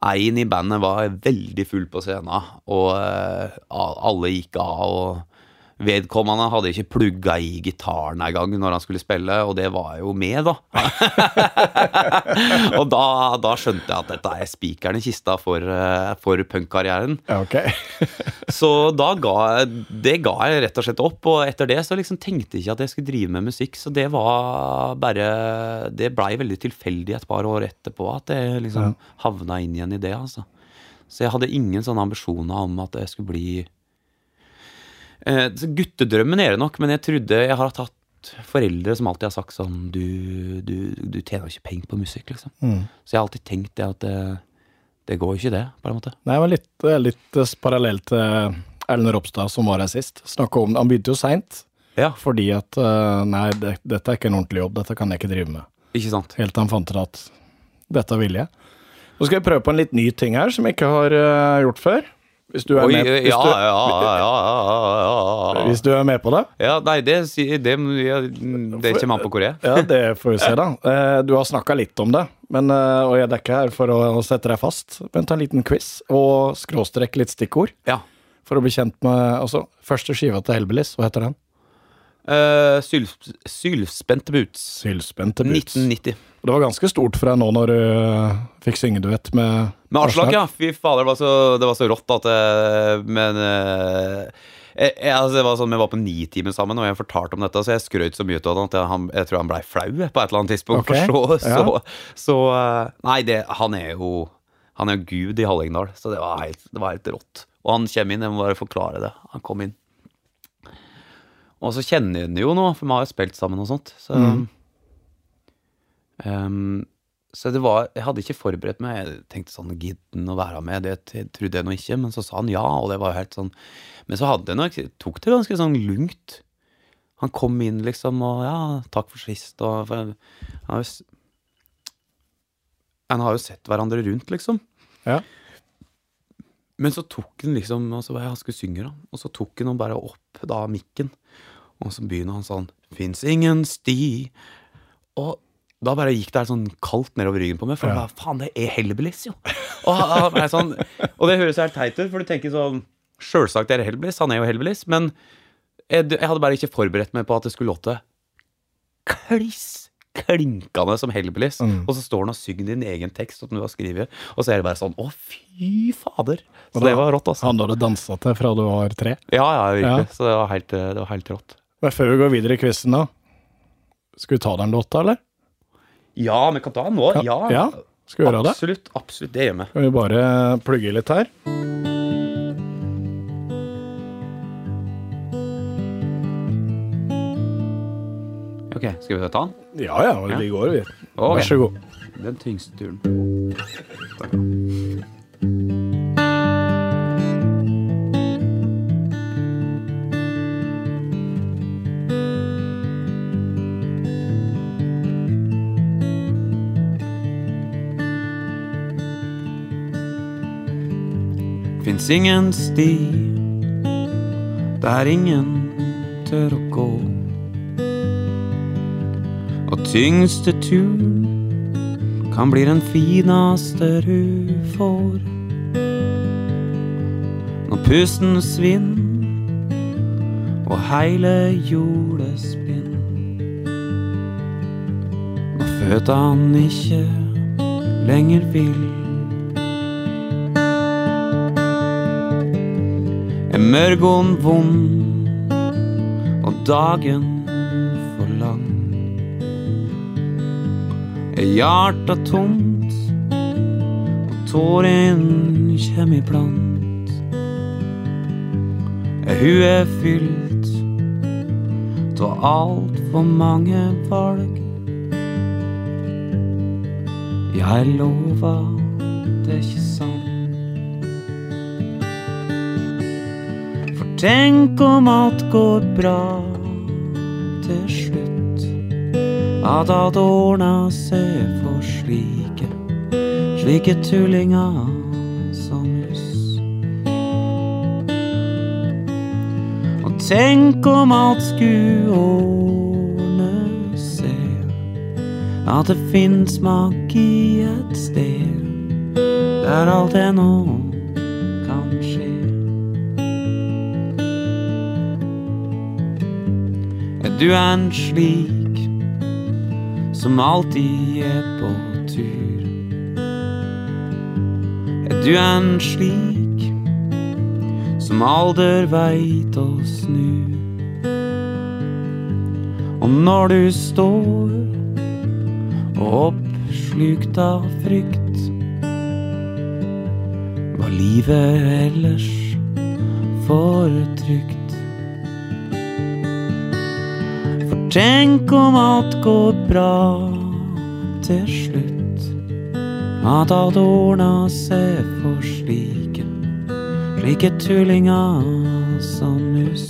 en i bandet var veldig full på scenen, og eh, alle gikk av. og Vedkommende hadde ikke plugga i gitaren engang når han skulle spille, og det var jo med, da. og da, da skjønte jeg at dette er spikeren i kista for, eh, for punkkarrieren. Okay. Så da ga det ga jeg rett og slett opp, og etter det så liksom tenkte jeg ikke at jeg skulle drive med musikk, så det var bare Det blei veldig tilfeldig et par år etterpå at jeg liksom havna inn igjen i det, altså. Så jeg hadde ingen sånne ambisjoner om at jeg skulle bli Guttedrømmen er det nok, men jeg trodde jeg har hatt foreldre som alltid har sagt sånn Du, du, du tjener ikke penger på musikk, liksom. Mm. Så jeg har alltid tenkt det at det, det går jo ikke, det, på en måte. Nei, var litt, er litt eh, parallelt til Erlend Ropstad som var her sist. Snakka om, Han begynte jo seint, Ja, fordi at eh, Nei, det, dette er ikke en ordentlig jobb, dette kan jeg ikke drive med. ikke sant? Helt til han fant ut at dette vil jeg. Nå skal jeg prøve på en litt ny ting her, som jeg ikke har eh, gjort før. Hvis du er Oi, med, hvis ja, du, ja, ja, ja, ja. hvis du er med på det? ja Nei, det, det, det, det kommer an på hvor jeg er. Ja, det får vi se, da. Eh, Du har snakka litt om det, men, eh, og jeg er ikke her for å sette deg fast. Men ta en liten quiz og skråstrekk litt stikkord Ja. for å bli kjent med altså, Første skiva til Helbelis, hva heter den? Uh, syl, Sylspente boots. Sylspente Boots. 1990. Og Det var ganske stort for deg nå når du eh, fikk synge duett med Med Aslak, ja. Fy fader, det var så, det var så rått at det, Men eh, jeg, jeg, altså, det var sånn, Vi var på Nitimen sammen, og jeg fortalte om dette, så jeg skrøt så mye av det at jeg, han, jeg tror han blei flau på et eller annet tidspunkt. Okay. For så, ja. så, så eh, Nei, det, han er jo Han er jo gud i Hallingdal, så det var, helt, det var helt rått. Og han kommer inn, jeg må bare forklare det. Han kom inn. Og så kjenner jeg han jo nå, for vi har jo spilt sammen og sånt. Så, Mm. Ehm, så det var Jeg hadde ikke forberedt meg. Jeg tenkte sånn Gidder han å være med? Det trodde jeg nå ikke, men så sa han ja, og det var jo helt sånn Men så hadde jeg nok tok det ganske sånn lungt. Han kom inn, liksom, og ja, takk for sist, og for, han, har jo, han har jo sett hverandre rundt, liksom. Ja. Men så tok han liksom og så var jeg, Han skulle synge, da. Og så tok han han bare opp da mikken. Og så begynner han sånn Fins ingen sti. Og da bare gikk det sånn kaldt nedover ryggen på meg. For Ja. bare, faen, det er Hellbillies, jo. Og, sånn, og det høres helt teit ut, for du tenker sånn Sjølsagt er det Hellbillies, han er jo Hellbillies, men jeg, jeg hadde bare ikke forberedt meg på at det skulle låte kliss klinkende som Hellbillies. Mm. Og så står han og synger din egen tekst som du har skrevet, og så er det bare sånn Å, fy fader. Så da- det var rått, altså. Han hadde dansa til fra du var tre. Ja, ja, virkelig. Ja. Så det var helt, det var helt rått. Men før vi går videre i quizen, da. Skal vi ta den låta, eller? Ja, vi kan ta den nå. Ja, ja skal vi gjøre det? absolutt. Absolutt. Det gjør vi. Skal vi bare plugge litt her? Ok, skal vi ta den? Ja ja, vi går, vi. Okay. Vær så god. Den tyngste turen. Fins ingen sti der ingen tør å gå. Og tyngste turen kan bli den fineste du får. Når pusten svinner og heile jorda spinner. Når føttene ikke lenger vil. Er mørgon vond og dagen for lang. Er hjarta tomt, og tåren kjem iblant. Er huet fylt av altfor mange valg. Jeg lover, det er ikke sant. Tenk om alt går bra til slutt. At alt ordna seg for slike, slike tullinger som oss. Og tenk om alt skulle ordne seg, at det fins magi et sted der alt er kan Er du en slik som alltid er på tur? Er du en slik som aldri veit å snu? Og når du står og oppslukt av frykt, var livet ellers for tenk om alt går bra til slutt. At alt ordner seg for slike, slike tullinger som oss.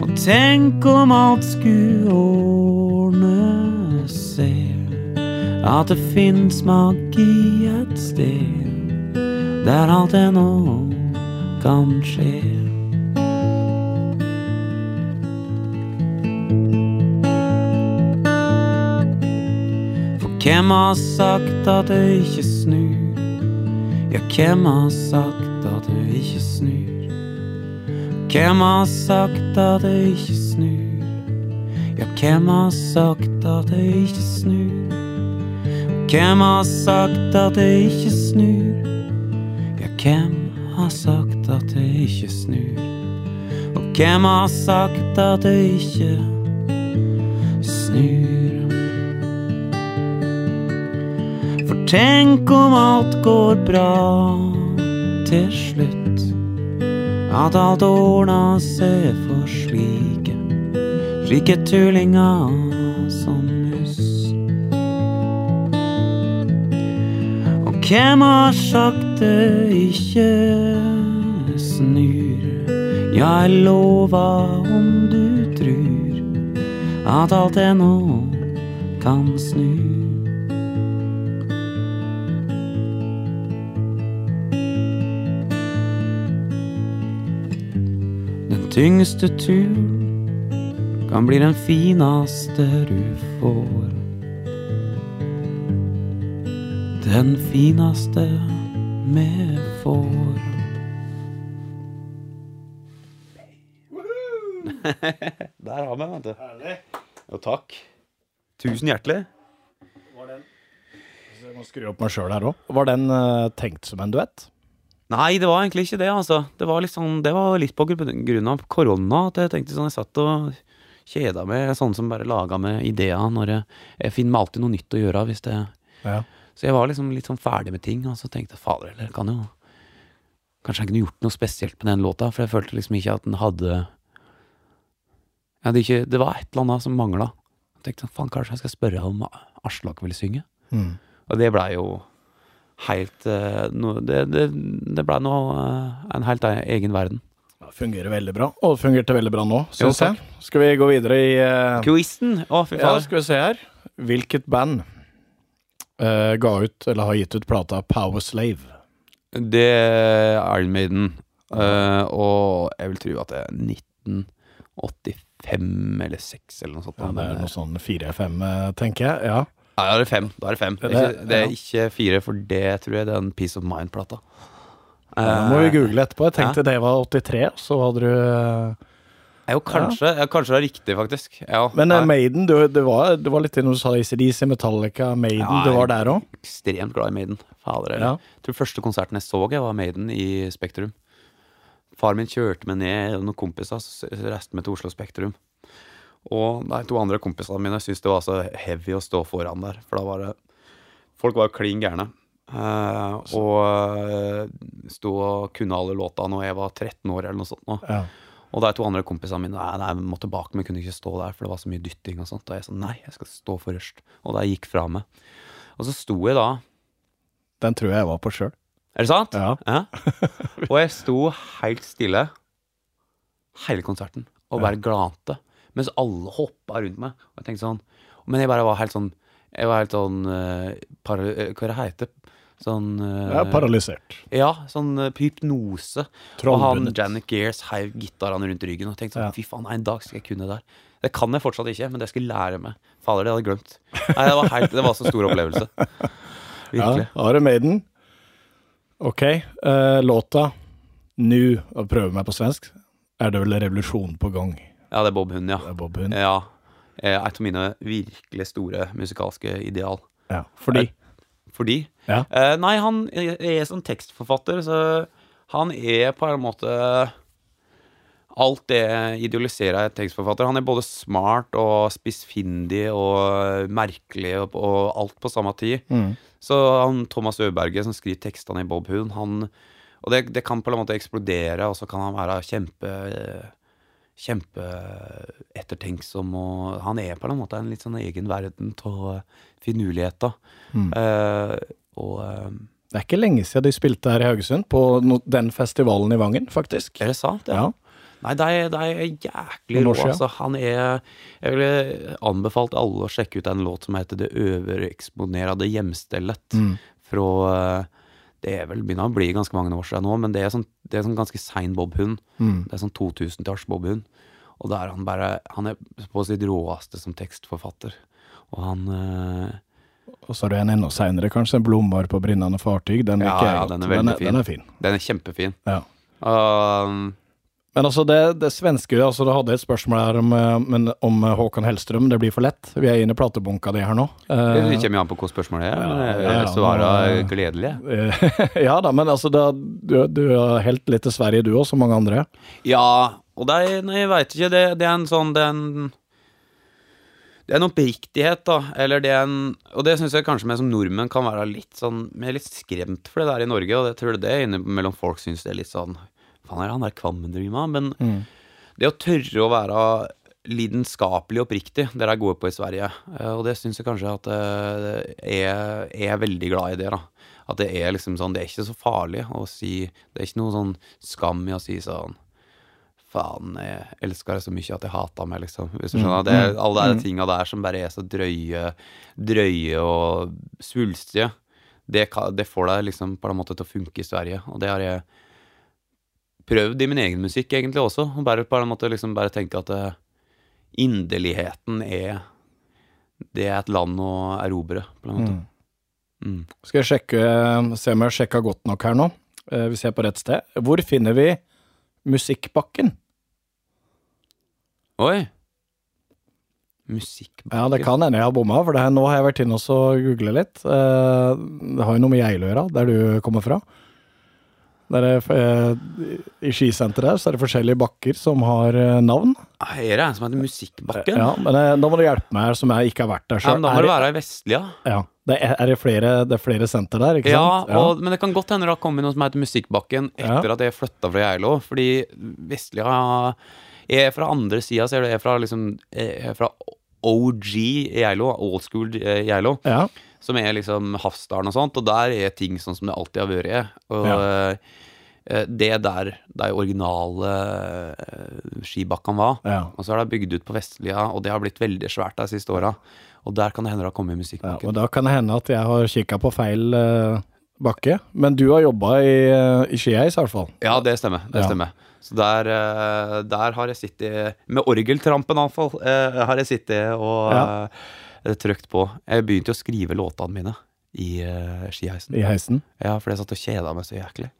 Og tenk om alt skulle ordne seg. At det fins magi et sted der alt ennå kan skje. Hvem har sagt at det ikke snur? Ja, hvem har sagt at det ikke snur? Hvem har sagt at det ikke snur? Ja, hvem har sagt at det ikke snur? Hvem har sagt at det ikke snur? Ja, hvem har sagt at det ikke snur? Og hvem har sagt at det ikke snur? Tenk om alt går bra til slutt. At alt ordna seg for slike, slike tullinger som oss. Og hvem har sagt det ikke snur? Ja, jeg lover om du trur at alt ennå kan snu. Tyngste tur kan bli den fineste du får. Den fineste vi får. Der har vi den, vet du. Herlig. Og takk. Tusen hjertelig. Jeg må skru opp meg sjøl her òg. Var den uh, tenkt som en duett? Nei, det var egentlig ikke det, altså. Det var, liksom, det var litt på grunn av korona at jeg tenkte sånn Jeg satt og kjeda meg, sånne som bare laga med ideer når jeg, jeg finner meg alltid noe nytt å gjøre hvis det Ja. Så jeg var liksom litt sånn ferdig med ting, og så tenkte jeg fader, eller kan jo Kanskje jeg kunne gjort noe spesielt med den låta, for jeg følte liksom ikke at den hadde hadde ikke, Det var et eller annet som mangla. Jeg tenkte sånn, faen, kanskje jeg skal spørre om Aslak vil synge? Mm. Og det blei jo helt eh, no, Det, det, det ble nå eh, en helt egen verden. Det fungerer veldig bra. Og det fungerte veldig bra nå, syns jeg. Skal vi gå videre i uh, Quizen! Å, fy Ja, skal vi se her. Hvilket band uh, ga ut, eller har gitt ut plata Power Slave? Det er Iron Maiden. uh, og jeg vil tro at det er 1985 eller 6 eller noe sånt. Ja, det er noe sånn 4-5, eh, tenker jeg. Ja. Ja, er det fem. Da er det fem. Det er, ikke, det er ikke fire, for det tror jeg det er en Peace of Mind-plata. Da må vi Eh, google etterpå. Jeg tenkte det var 83, så hadde du eh, jo, kanskje, ja. kanskje det er riktig, faktisk. Ja, Men uh, Maiden, du, det, var, det var litt det du sa ACDC, Metallica, Maiden. Ja, du var der òg? ekstremt glad i Maiden. Fader, Ja. Jeg tror første konserten jeg så, jeg var Maiden i Spektrum. Far min kjørte meg ned, og noen kompiser så reiste meg til Oslo Spektrum. Og de to andre kompisene mine syntes det var så heavy å stå foran der, for da var det Folk var jo klin gærne. Eh, og eh, sto og kunne alle låta når jeg var 13 år eller noe sånt. Nå. Ja. Og de to andre kompisene mine nei, nei, måtte bak, vi kunne ikke stå der, for det var så mye dytting og sånt. Og jeg sa nei, jeg skal stå forrest. Og de gikk fra meg. Og så sto jeg da Den tror jeg jeg var på sjøl. Er det sant? Ja. Og jeg sto helt stille hele konserten og bare glante. Mens alle hoppa rundt meg. Og jeg tenkte sånn Men jeg bare var helt sånn Jeg var helt sånn uh, para, eh, Hva det heter Sånn uh, Ja, paralysert. Ja, sånn uh, hypnose. Og han Janet Gears heiv gitarene rundt ryggen og tenkte sånn Ja. Fy faen, en dag skal jeg kunne det der. Det kan jeg fortsatt ikke, men det skal jeg lære meg. Fader, det hadde jeg glemt. Nei, det var, helt, det var så stor opplevelse. Virkelig. Ja, Are Maiden? Ok. Uh, låta Nu, og prøve meg på svensk, er det vel revolusjon på gang. Ja, det er Bob Hund, ja. Det er Bob Hund. Ja. eh, Et av mine virkelig store musikalske ideal. Ja, fordi Fordi Ja. eh, Nei, han er som tekstforfatter, så han er på en måte Alt det idealiserer jeg tekstforfatter. Han er både smart og spissfindig og merkelig og, og alt på samme tid. Mm. Så han Thomas Øberget som skriver tekstene i Bob Hund, han Og det, det kan på en måte eksplodere, og så kan han være kjempe Kjempeettertenksom, og han er på en måte en litt sånn egen verden av finurligheter. Mm. Eh, og eh, Det er ikke lenge siden de spilte her i Haugesund, på no den festivalen i Vangen, faktisk. er det sant? Ja. Nei, de, de er jæklig rå. Altså. Han er Jeg ville anbefalt alle å sjekke ut en låt som heter Det overeksponerede hjemstellet. Mm. Fra eh, Det er vel begynner å bli ganske mange år siden nå, men det er sånn, det er sånn ganske sein Bob-hund. Mm. Det er sånn 2000-talls Bob-hund. Og da er han bare Han er på sitt råeste som tekstforfatter. Og han eh, Og så er det en enda seinere, kanskje. 'Blomster på brinnende fartyg'. Den Ja, jeg ja, godt. den er den, er, den er fin. Den er kjempefin. Ja. Um, Men altså, det, det svenske altså Du hadde et spørsmål her om, eh, men, om eh, Håkan Hellstrøm. Det blir for lett. Vi er inne i platebunka di her nå. Eh, det kommer jo an på hva spørsmålet er. Men ja, ja, svarer nå- gledelig. ja da, men altså, da, du, du har helt litt til Sverige, du òg, som mange andre. Ja, og det er, nei, jeg veit ikke, det, det er en sånn Det er en det er en oppriktighet, da. Eller det er en Og det syns jeg kanskje vi som nordmenn kan være litt sånn Vi er litt skremt for det der i Norge, og det tror jeg det er innimellom folk syns det er litt sånn Faen, er det han der Kvammen driver med? Men det å tørre å være lidenskapelig oppriktig, det er jeg gode på i Sverige. Eh, Og det syns jeg kanskje at eh, jeg er veldig glad i det, da. At det er liksom sånn Det er ikke så farlig å si Det er ikke noe sånn skam i å si sånn Faen, jeg elsker deg så mye at jeg hater meg, liksom. Hvis du skjønner? Det er alle de tinga der som bare er så drøye, drøye og svulstige. Det, det får deg liksom på en måte til å funke i Sverige, og det har jeg prøvd i min egen musikk egentlig også. og Bare på en måte liksom bare tenke at uh, inderligheten er Det er et land å erobre, på en måte. Mm. Skal jeg sjekke, se om jeg har sjekka godt nok her nå. Eh, Vi ser på rett sted. Hvor finner vi Musikkbakken? Oi! Musikkbakken Ja, det kan hende jeg har bomma, for det her, nå har jeg vært inne og googla litt. Uh, Det har jo noe med Geilo å gjøre, der du kommer fra. Der er, eh, I skisenteret her så er det forskjellige bakker som har eh, navn. Her Er det en som heter Musikkbakken? Ja, men eh, da må du hjelpe meg her, som jeg ikke har vært der Ja, sjøl. men da må det være i Vestlia. Ja, det er, er det flere, det er flere senter der, ikke Ja, sant? og, men det kan godt hende det har kommet noe som heter Musikkbakken etter Ja. at jeg flytta fra Geilo. Fordi Vestlia er fra andre sida, så er fra liksom er fra OG Geilo, old school eh, Geilo, ja. Som er liksom Hafsdalen og sånt, og der er ting sånn som det alltid har vært. Og Ja. eh, det er der de originale eh, skibakkene var. Ja. Og så er det bygd ut på Vestlia, og det har blitt veldig svært de siste åra. Og der kan det hende det har kommet ja, Musikkbakken. og da kan det hende at jeg har kikka på feil eh, bakke. Men du har jobba i, i Skiheis, i hvert fall. Ja, det stemmer. Det Ja. stemmer. Så der, der har jeg sittet Med orgeltrampen, iallfall, har jeg sittet og Eh, trykt på. Jeg begynte å skrive låtene mine i uh, skiheisen. I heisen. Ja, for jeg satt og kjeda meg så jæklig.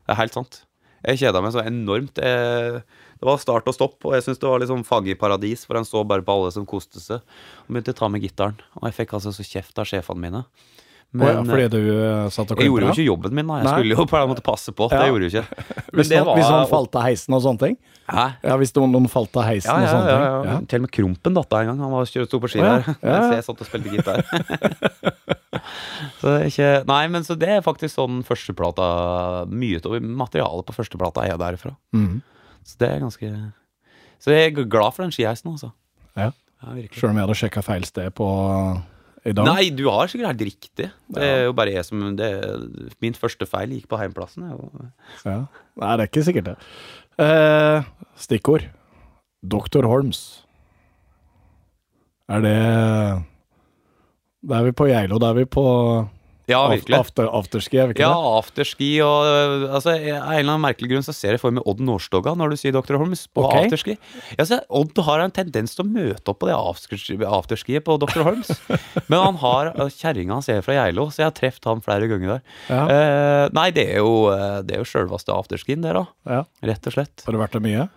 Det er helt sant. Jeg kjeda meg så enormt. Jeg, det var start og stopp, og jeg syntes det var litt sånn faggiparadis, for en så bare på alle som koste seg. Og begynte å ta med gitaren, og jeg fikk altså så kjeft av sjefene mine. Å ja, fordi du eh, satt og jeg gjorde jo ikke jobben min, da. Jeg Nei. skulle jo på en måte passe på. Det gjorde jeg ikke. Men Hvis, det noen, var hvis noen falt av heisen og sånne ting? Hæ? Ja, hvis noen, noen falt av heisen Ja, og ja, sånne ja, ting? ja. Til og med Krompen datt av en gang. Han var sto på ski ja. der. Ja, ja. Så jeg satt og spilte gitar. så ikke Nei, men så det er faktisk sånn førsteplata Mye av materialet på førsteplata er derifra. Mm. Så det er ganske Så jeg er glad for den skiheisen, altså. Ja. Ja. Sjøl om jeg hadde sjekka feil sted på i dag? Nei, du har sikkert helt riktig. Det er jo bare jeg som det, Min første feil gikk på heimplassen. Ja. Nei, det er ikke sikkert det. Eh, stikkord. Dr. Holms. Er det Da er vi på Geilo. Da er vi på Ja, virkelig. after, afterski, er vi ikke Ja, det? afterski og altså, Av en eller annen merkelig grunn så ser jeg for meg Odd Nordstoga når du sier Dr. Holmes på okay. afterski. Ja, så Odd har en tendens til å møte opp på det afterski- afterskiet på Dr. Holmes. Men han har øh, kjerringa hans er fra Geilo, så jeg har truffet ham flere ganger der. Ja. Eh, nei, det er jo, øh, det er jo sjølveste afterskien, det, da. ja. Rett og slett. Har det vært det mye?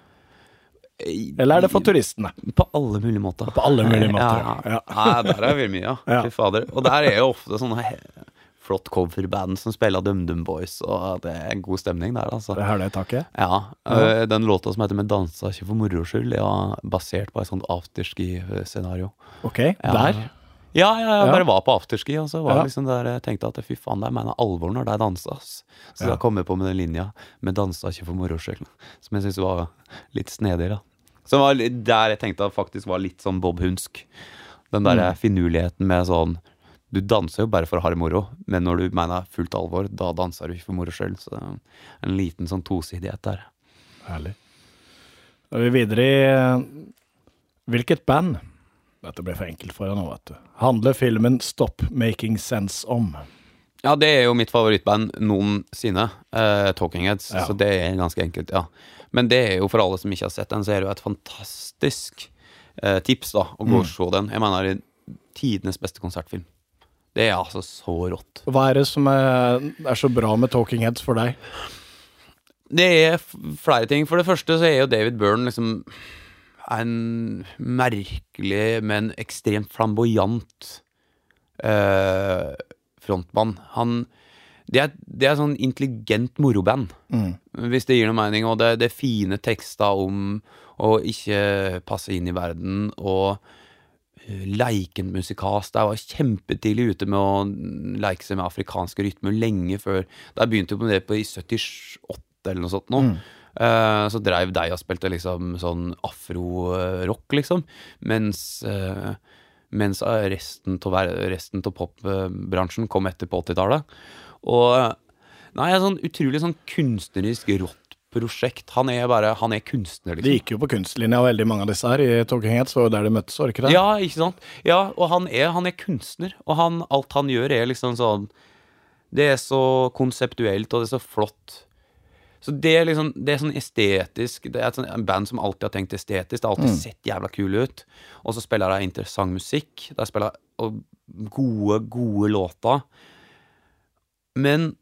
Eller er det for turistene? På alle mulige måter. På alle mulige måter, Ja, ja. Nei, der er det mye, ja. Ja. Fy fader. Og der er jo ofte sånne flott coverband som spiller DumDum Boys, og det er en god stemning der, altså. Det er det taket? Ja. øh, Den låta som heter 'Men dansa ikke for moro skyld', er basert på et sånt afterski-scenario. Ok, Ja. der. Ja, ja, jeg Ja. bare var på afterski, og så var Ja. liksom der jeg tenkte at fy faen, jeg mener alvor når de danser. ass. Så Ja. da kom jeg på med den linja 'Men dansa ikke for moro skyld', som jeg syntes var litt snedig, da. Som var der jeg tenkte at faktisk var litt sånn Bob Hunsk. Den der Mm. finurligheten med sånn Du danser jo bare for å ha det moro, men når du mener fullt alvor, da danser du ikke for moro sjøl. Så det er en liten sånn tosidighet der. Herlig. Da er vi videre i eh, Hvilket band Dette ble for enkelt for deg nå, vet du. Handler filmen 'Stop Making Sense' om? Ja, det er jo mitt favorittband noensinne. Uh, Talking Heads. Ja. Så det er ganske enkelt, ja. Men det er jo for alle som ikke har sett den, så er det jo et fantastisk uh, tips da å gå og se den. Jeg mener det er tidenes beste konsertfilm. Det er altså så rått. Hva er det som er, er så bra med Talking Heads for deg? Det er flere ting. For det første så er jo David Byrne liksom en merkelig, men ekstremt flamboyant eh, frontmann. Han det er, det er sånn intelligent moroband, hvis det gir noe mening. Og det, det er fine tekster om å ikke passe inn i verden, og eh, leikent musikalsk. Jeg var kjempetidlig ute med å leike seg med afrikanske rytmer lenge før jeg begynte jo med det på i 78 eller noe sånt nå. Eh, så dreiv deg og spilte liksom sånn afro-rock, liksom. Mens uh, mens resten av resten av popbransjen kom etter på 80-tallet. Og Nei, sånn utrolig sånn kunstnerisk rått prosjekt. Han er bare Han er kunstner, De liksom. gikk jo på kunstlinja, veldig mange av disse her, i Talking Heads, jo der de møttes, var det ikke det? Ja, ikke sant? Ja, og han er, han er kunstner, og han, alt han gjør, er liksom sånn Det er så konseptuelt, og det er så flott. Så det er liksom Det er sånn estetisk Det er et sånn, band som alltid har tenkt estetisk. Det har alltid sett jævla kule ut. Og så spiller de interessant musikk. De spiller og gode, gode låter. Men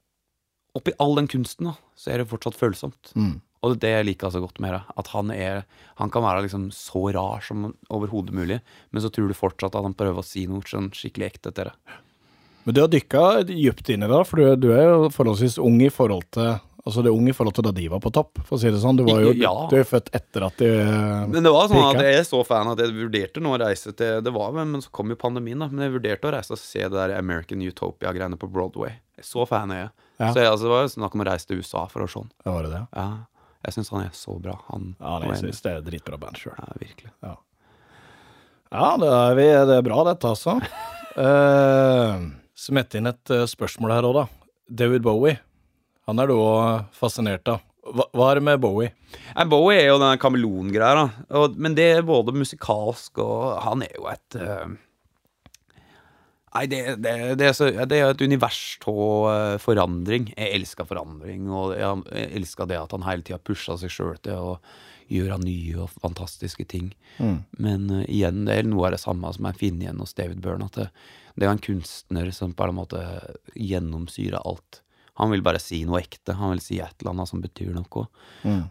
oppi all den kunsten, da, så er det fortsatt følsomt. Og det er det jeg liker så godt med det. At han er Han kan være liksom så rar som overhodet mulig, men så tror du fortsatt at han prøver å si noe sånn skikkelig ekte til det. Men du har dykka dypt inn i det, da, for du, du er jo forholdsvis ung i forhold til Altså, det er ung i forhold til da de var på topp, for å si det sånn. Du var jo Ja. du er født etter at de Men det var sånn at jeg er så fan at jeg vurderte nå å reise til Det var vel, men så kom jo pandemien, da. Men jeg vurderte å reise og se det der American Utopia-greiene på Broadway. Så fan er jeg. Ja. Så jeg, altså, det var jo snakk om å reise til USA for å se han. Ja, var det det? Ja, jeg syns han er så bra. Han, Ja, han jeg syns det er dritbra band sjøl. ja, virkelig. Ja, det er, vi, det er bra dette, altså. uh, Smett inn et eh, spørsmål her òg, da. David Bowie. Han er du òg fascinert av. Hva, hva er det med Bowie? Nei, Bowie er jo den kameleongreia. Men det er både musikalsk og Han er jo et eh, Nei, det, det, det, er så, det er et univers av eh, forandring. Jeg elsker forandring, og jeg, elsker det at han hele tida pusher seg sjøl til å gjøre nye og fantastiske ting. Men uh, igjen, det er noe av det samme som jeg finner igjen hos David Byrne. At det, det er en kunstner som på en måte gjennomsyrer alt. Han vil bare si noe ekte. Han vil si et eller annet som betyr noe. Mm.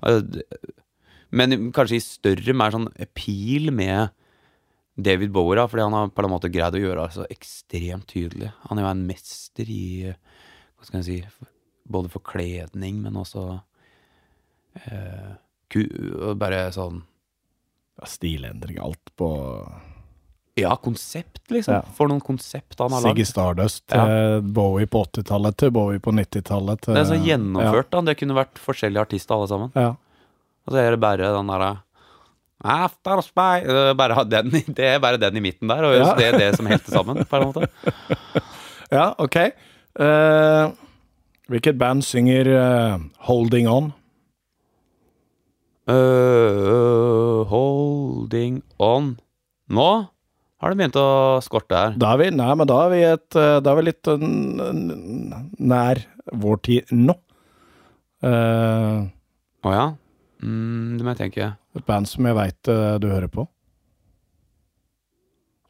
Men kanskje i større, mer sånn pil med David Bowie, da, fordi han har på en måte greid å gjøre det så ekstremt tydelig. Han er jo en mester i Hva skal jeg si Både forkledning, men også eh, ku, Bare sånn Ja, Stilendring, alt på Ja, konsept, liksom. Ja. For noen konsept han har Siggy lagd. Stardust, Ja. eh, Bowie på 80-tallet til Bowie på 90-tallet. Det er så gjennomført, da. Det kunne vært forskjellige artister, alle sammen. Ja. Og så er det bare den derre After spy er bare, den, det er bare den i midten der, og Ja. det er det som helter sammen, på en måte. ja, ok. Uh, hvilket band synger uh, 'Holding On'? Uh, holding on. Nå har det begynt å skorte her. Da er vi, nei, men da er vi, et, da er vi litt nær vår tid nå. Eh, oh, ja? Mm, det må jeg tenke. Et band som jeg veit du hører på.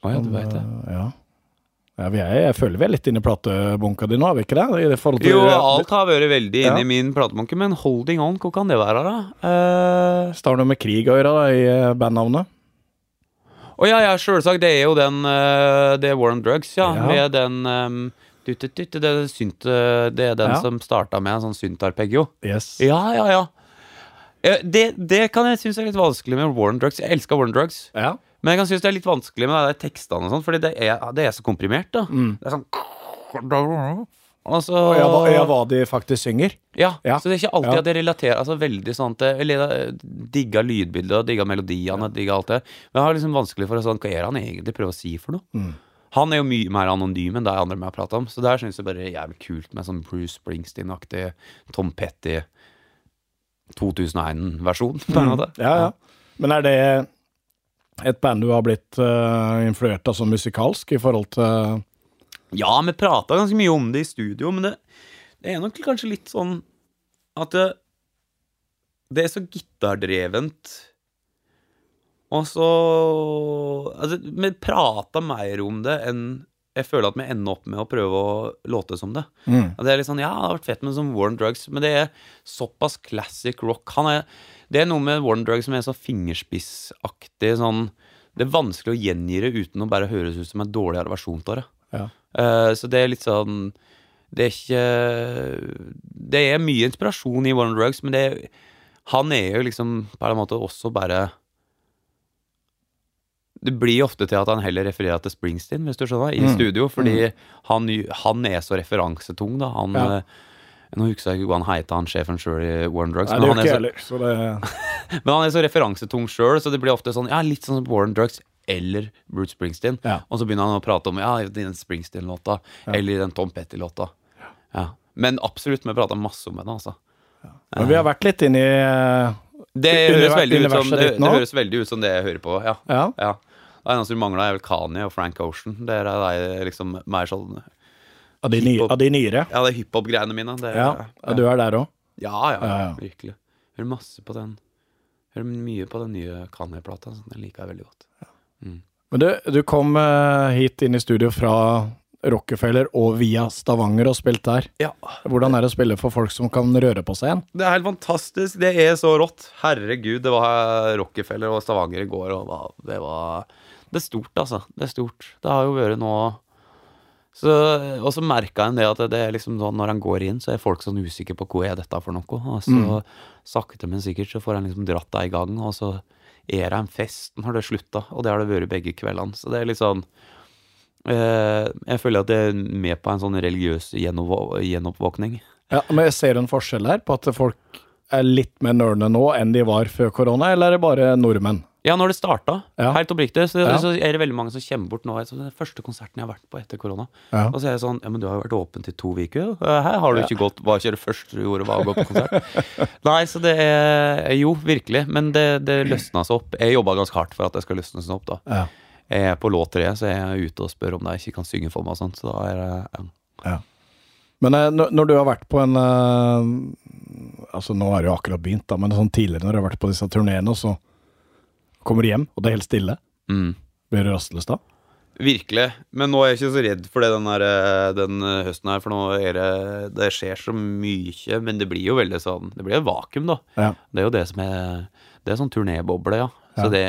Å ja, du veit det. Eh, ja. Ja, vi er, jeg føler vi er litt inne i platebunka di nå, har vi ikke det? Det Jo, alt har vært veldig Ja. inne i min platebunke, men holding on, hva kan det være, da? Uh... Står det noe med krig å gjøre da, i eh, bandnavnet? Å ja, ja, sjølsagt. Det er jo den uh, Det er War on Drugs, ja. Ja. Med den um, det, er eh, det er den som starta med en sånn syntarpeggio. Yes. Ja, ja, ja. Eh, Det, det kan jeg synes er litt vanskelig med War on Drugs. Jeg elsker War on Drugs. Ja. Men jeg kan synes det er litt vanskelig med de tekstene og sånn, fordi det er, det er så komprimert, da. Det er sånn og Ja, hva, ja, hva de faktisk synger? ja, Ja. så det er ikke alltid Ja. at jeg relaterer altså veldig sånn til Eller digga lydbildet digga melodiene ja. digga alt det. Men jeg har liksom vanskelig for å sånn Hva er han egentlig prøver å si for noe? Mm. Han er jo mye mer anonym enn de andre vi har prata om, så der syns jeg bare det er jævlig kult med sånn Bruce Springsteen-aktig Tom Petty 2001-versjon, på en måte. Ja, ja. Men er det et band du har blitt uh, influert av sånn musikalsk i forhold til Ja, vi prata ganske mye om det i studio, men det, det er nok kanskje litt sånn at det, det er så gitardrevent. Og så Altså, vi prata mer om det enn jeg føler at vi ender opp med å prøve å låte som det. Mm. Det er litt sånn, Ja, det har vært fett med sånn Warren Drugs, men det er såpass classic rock. Han er, det er noe med Warren Drugs som er så fingerspissaktig. Sånn, det er vanskelig å gjengi det uten å bare høres ut som en dårligere versjon av det. Ja. Uh, så det er litt sånn Det er ikke Det er mye inspirasjon i Warren Drugs, men det han er jo liksom på en måte også bare det blir ofte til at han heller refererer til Springsteen, hvis du skjønner, i Mm. studio, fordi han, han er så referansetung, da. Han, Ja. eh, Nå husker jeg ikke hva han heter, han sjefen sjøl i Warren Drugs. Nei, men, han ikke er så, heller. Så det, men han er så referansetung sjøl, så det blir ofte sånn Ja, litt sånn som Warren Drugs eller Bruce Springsteen. Ja. Og så begynner han å prate om Ja, den Springsteen-låta, eller i den Tom Petty-låta. Ja. Men absolutt, vi prata masse om henne, altså. men vi har vært litt inni eh, Det høres, veldig ut som, det, det høres veldig ut som det jeg hører på, ja. Ja. Det eneste som mangler, er vel Kanye og Frank Ocean. Det er de liksom mer sånn Av de, ny, av de nyere. Ja, det er hiphop-greiene mine. Det, Ja, ja, du er der òg. ja, ja, Ja, virkelig. Hører masse på den. Hører mye på den nye Kanye-plata. Den liker jeg veldig godt. Men du, du kom eh, hit inn i studio fra Rockefeller og via Stavanger og spilt der. Ja. Hvordan er det å spille for folk som kan røre på seg igjen? Det er helt fantastisk. Det er så rått. Herregud, det var Rockefeller og Stavanger i går, og det var Det er stort, altså. Det er stort. Det har jo vært nå så, Og så merka en det at det er liksom sånn når han går inn, så er folk sånn usikre på hva er dette for noe. Og så sakte, men sikkert så får han liksom dratt det i gang, og så er det en fest når det slutta, og det har det vært begge kveldene. Så det er litt sånn eh, Jeg føler at det er med på en sånn religiøs gjenoppvåkning. Ja, men jeg Ser en forskjell her på at folk er litt mer nerdene nå enn de var før korona, eller er det bare nordmenn? Ja, når det starta, Ja. helt oppriktig, så, Ja. så er det veldig mange som kommer bort nå. Så den første konserten jeg har vært på etter korona. Ja. Og så er det sånn Ja, men du har jo vært åpen til to uker. Eh, Her har du ikke gått Hva ikke det første du gjorde, var å gå på konsert? Nei, så det er Jo, virkelig. Men det, det løsna seg opp. Jeg jobba ganske hardt for at det skal løsne seg opp, da. Ja. Jeg er på låt tre, så jeg er ute og spør om de ikke kan synge for meg og sånt. Så da er det ja. Men eh, når, du har vært på en eh, Altså, nå er det jo akkurat begynt, da, men sånn tidligere når du har vært på disse turneene, så kommer hjem, og det er helt stille. mm. Blir du rastløs da? Virkelig. Men nå er jeg ikke så redd for det den, der, eh, den eh, høsten her, for nå er det Det skjer så mye, men det blir jo veldig sånn Det blir et vakuum, da. Ja. Det er jo det som er Det er sånn turnéboble, ja. Ja. Så det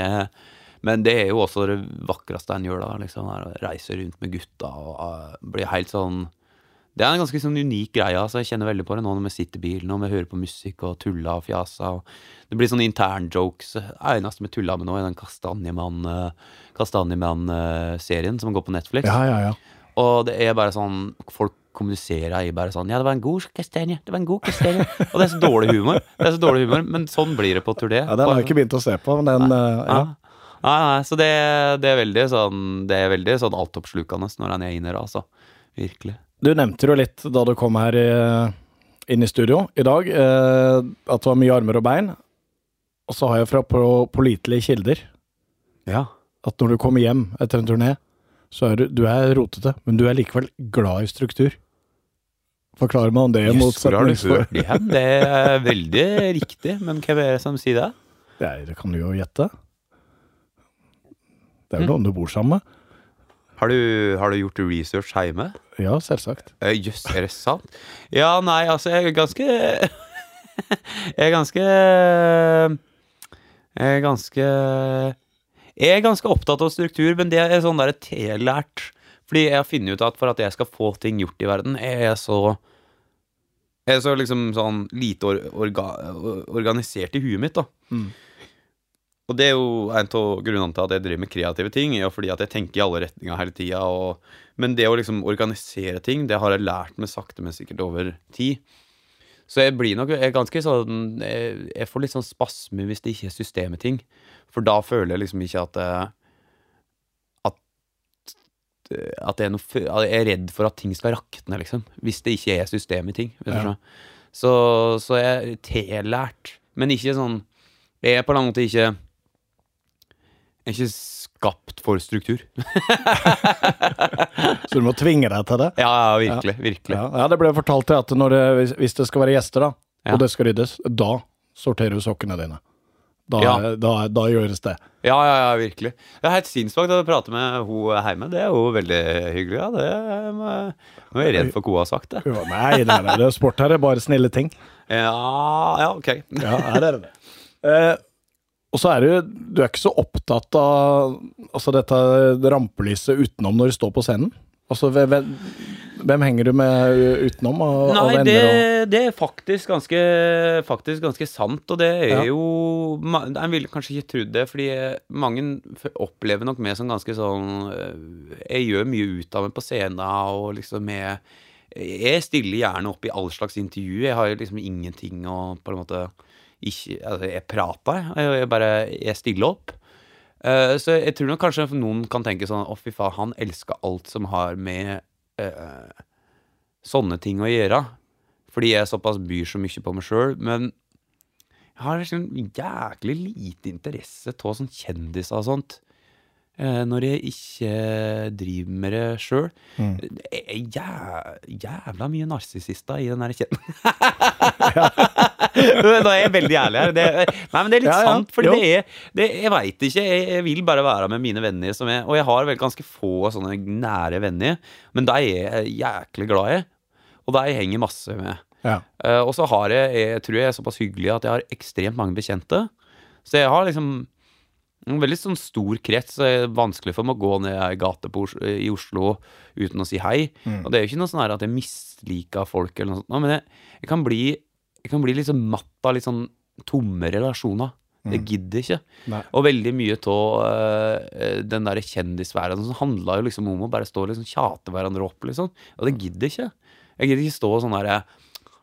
Men det er jo også det vakreste en gjør da, liksom. Reiser reise rundt med gutta og blir bli helt sånn Det er en ganske sånn unik greie. altså Jeg kjenner veldig på det nå når vi sitter i bilen og vi hører på musikk og tuller og fjaser. Og det blir sånne internjokes. Det eneste vi tuller med nå, er den Kastanjemann Kastanjemann-serien som går på Netflix. Ja, ja, ja. Og det er bare sånn Folk kommuniserer i bare sånn Ja, det var en god kastanje. Det var en god kastanje. Og det er så dårlig humor. Det er så dårlig humor, Men sånn blir det på turné. ja den har jeg ikke begynt å se på, men den nei. ja. Ja. Nei, nei, så det, det er veldig sånn Det er veldig sånn altoppslukende når han er inne der, altså. Virkelig. Du nevnte jo litt da du kom her i, inn i studio i dag, eh, at du har mye armer og bein. Og så har jeg fra på pålitelige kilder Ja. at når du kommer hjem etter en turné, så er du, du er rotete, men du er likevel glad i struktur. Forklar meg om det er Jøss, hvor har du motsetningsfor... hørt det er veldig riktig, men hvem er det som sier det? Ja, det kan du jo gjette. Det er jo noen du bor sammen med? Har du, har du gjort research hjemme? Ja, selvsagt. Eh, Jøss, er det sant? Ja, nei, altså, jeg er ganske Jeg er ganske Jeg er ganske Jeg er ganske opptatt av struktur, men det er sånn der tillært. Fordi jeg har funnet ut at for at jeg skal få ting gjort i verden, er jeg så Jeg er så liksom sånn lite orga organisert i huet mitt, da. Og det er jo en av grunnene til at jeg driver med kreative ting, er jo fordi at jeg tenker i alle retninger hele tida. Men det å liksom organisere ting, det har jeg lært meg sakte, men sikkert over tid. Så jeg blir nok jeg ganske sånn Jeg, jeg får litt sånn spasme hvis det ikke er system i ting. For da føler jeg liksom ikke at eh, At At jeg er, noe, jeg er redd for at ting skal rakne, liksom. Hvis det ikke er system i ting. Ja. Så, så jeg er tillært. Men ikke sånn Jeg er på en måte ikke er ikke skapt for struktur. Så du må tvinge deg til det. Ja, ja virkelig. virkelig. Ja, ja det ble fortalt til at når det, hvis, hvis det skal være gjester, da, Ja. og det skal ryddes, da sorterer du sokkene dine. Da, Ja. da, da gjøres det. Ja, ja, ja, virkelig. Det er helt sinnssvakt å prate med hun hjemme. Det er jo veldig hyggelig. Ja, det Nå er jeg redd for hva hun har sagt, det. Nei, nei, nei, det er sport her Det er bare snille ting. Ja, ja, ok. Ja, her er det. Eh, og så er du Du er ikke så opptatt av altså dette rampelyset utenom når du står på scenen? Altså, hvem, hvem henger du med utenom? Og, Nei, venner det, og det er faktisk ganske, faktisk ganske sant, og det er Ja. jo En ville kanskje ikke trodd det, fordi mange opplever nok meg som ganske sånn øh, Jeg gjør mye ut av meg på scenen, og liksom jeg Jeg stiller gjerne opp i all slags intervju. Jeg har liksom ingenting å på en måte ikke Altså, jeg prater, jeg, bare Jeg stiller opp. Uh, så jeg tror nok kanskje noen kan tenke sånn Å, fy faen, han elsker alt som har med uh, sånne ting å gjøre. Fordi jeg såpass byr så mye på meg sjøl. Men jeg har sånn jæklig lite interesse av sånn kjendiser og sånt. Eh, Når jeg ikke driver med det sjøl. Mm. Det er jæ jævla mye narsissister i den der kjeden. Nå er jeg veldig ærlig her. Det, nei, men det er litt Ja, ja. sant. For det er det, Jeg veit ikke. Jeg, jeg vil bare være med mine venner. Som jeg, og jeg har vel ganske få sånne nære venner. Men de er jeg jæklig glad i. Og de henger masse med. ja. Uh, og så har jeg, jeg tror jeg er såpass hyggelig at jeg har ekstremt mange bekjente. Så jeg har liksom en veldig sånn stor krets. Det er vanskelig for meg å gå ned ei gate på, Os- i Oslo uten å si hei. Mm. Og det er jo ikke noe sånn her at jeg misliker folk, eller noe sånt, men jeg, jeg, kan bli, jeg kan bli litt sånn matt av litt sånn tomme relasjoner. Det Mm. gidder jeg ikke. Nei. Og veldig mye av den der kjendisverdenen som handla jo liksom om å bare stå og liksom tjate hverandre opp, liksom. Og det gidder jeg ikke. Jeg gidder ikke stå sånn derre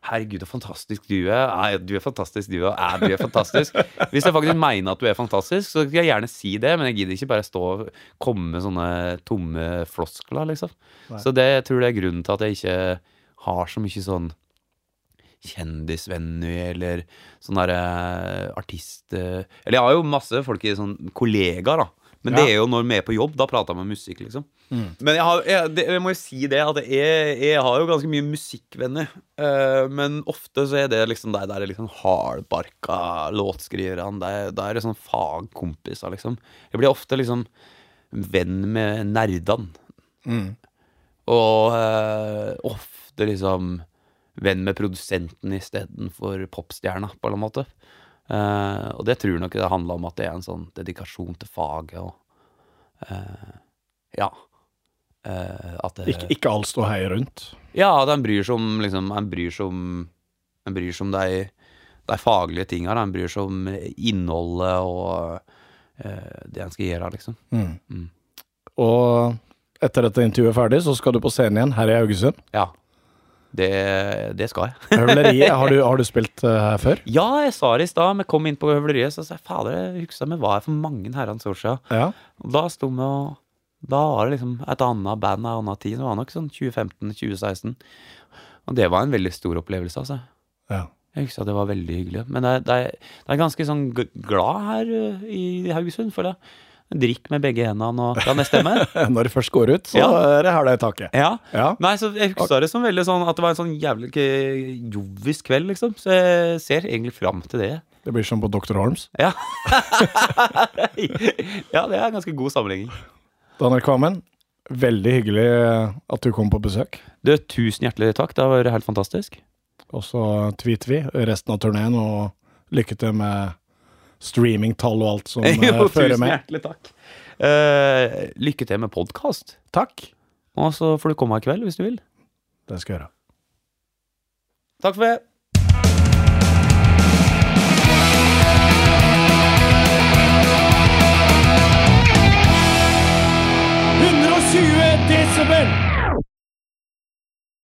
Herregud, så fantastisk du er. Nei, du er fantastisk, du. Er du er fantastisk? Hvis jeg faktisk mener at du er fantastisk, så skal jeg gjerne si det, men jeg gidder ikke bare stå og komme med sånne tomme floskler, liksom. Nei. Så det jeg tror jeg er grunnen til at jeg ikke har så mye sånn kjendisvenner eller sånn derre artist... eh, Eller jeg har jo masse folk i sånn kollegaer, da. Men det er jo når vi er på jobb. Da prater jeg med musikk, liksom. Mm. Men jeg, har, jeg, det, jeg må jo si det at jeg, jeg har jo ganske mye musikkvenner. Uh, men ofte så er det liksom de der liksom hardbarka låtskriverne. Det det er sånn fagkompiser, liksom. Jeg blir ofte liksom venn med nerdene. Mm. Og uh, ofte liksom venn med produsenten istedenfor popstjerna, på en måte. Uh, og det tror nok det handler om at det er en sånn dedikasjon til faget og Ja. Eh, at det Ikke, ikke alt står hei rundt. Ja, at en bryr seg om liksom En bryr seg om En bryr seg om de, de faglige tinga. En bryr seg om innholdet og uh, det en skal gjøre, liksom. Mm. Mm. Og etter dette intervjuet er ferdig, så skal du på scenen igjen her i Haugesund. Ja. Det, det skal jeg. Høvleriet, har, du- har du spilt her her før? Ja, jeg sa det i stad. Vi kom inn på høvleriet, så sa jeg fader, jeg husker vi var her for mange herrens år siden. Ja. Og da sto vi og Da var det liksom et annet band, av annen tid. Det var nok sånn 2015-2016. Og det var en veldig stor opplevelse, altså. ja. Jeg husker at det var veldig hyggelig. Men det, det, det er ganske sånn glad her uh, i Haugesund, føler jeg. Drikk med begge hendene og La meg stemme. Når det først går ut, så Ja. er det her det er taket. Ja. Ja. Nei, så jeg husker det som veldig sånn at det var en sånn jævlig jovis kveld, liksom. Så jeg ser egentlig fram til det. Det blir som på Dr. Holms. Ja. ja, det er en ganske god sammenligning. Daniel Kvammen, veldig hyggelig at du kom på besøk. Du, tusen hjertelig takk. Det har vært helt fantastisk. Og så tweeter vi resten av turneen, og lykke til med streamingtall og alt som eh, Jo, fører tusen med. hjertelig takk. Uh, lykke til med podkast. Takk. Og så får du komme i kveld hvis du vil. Det skal jeg gjøre. Takk for det. Desibel.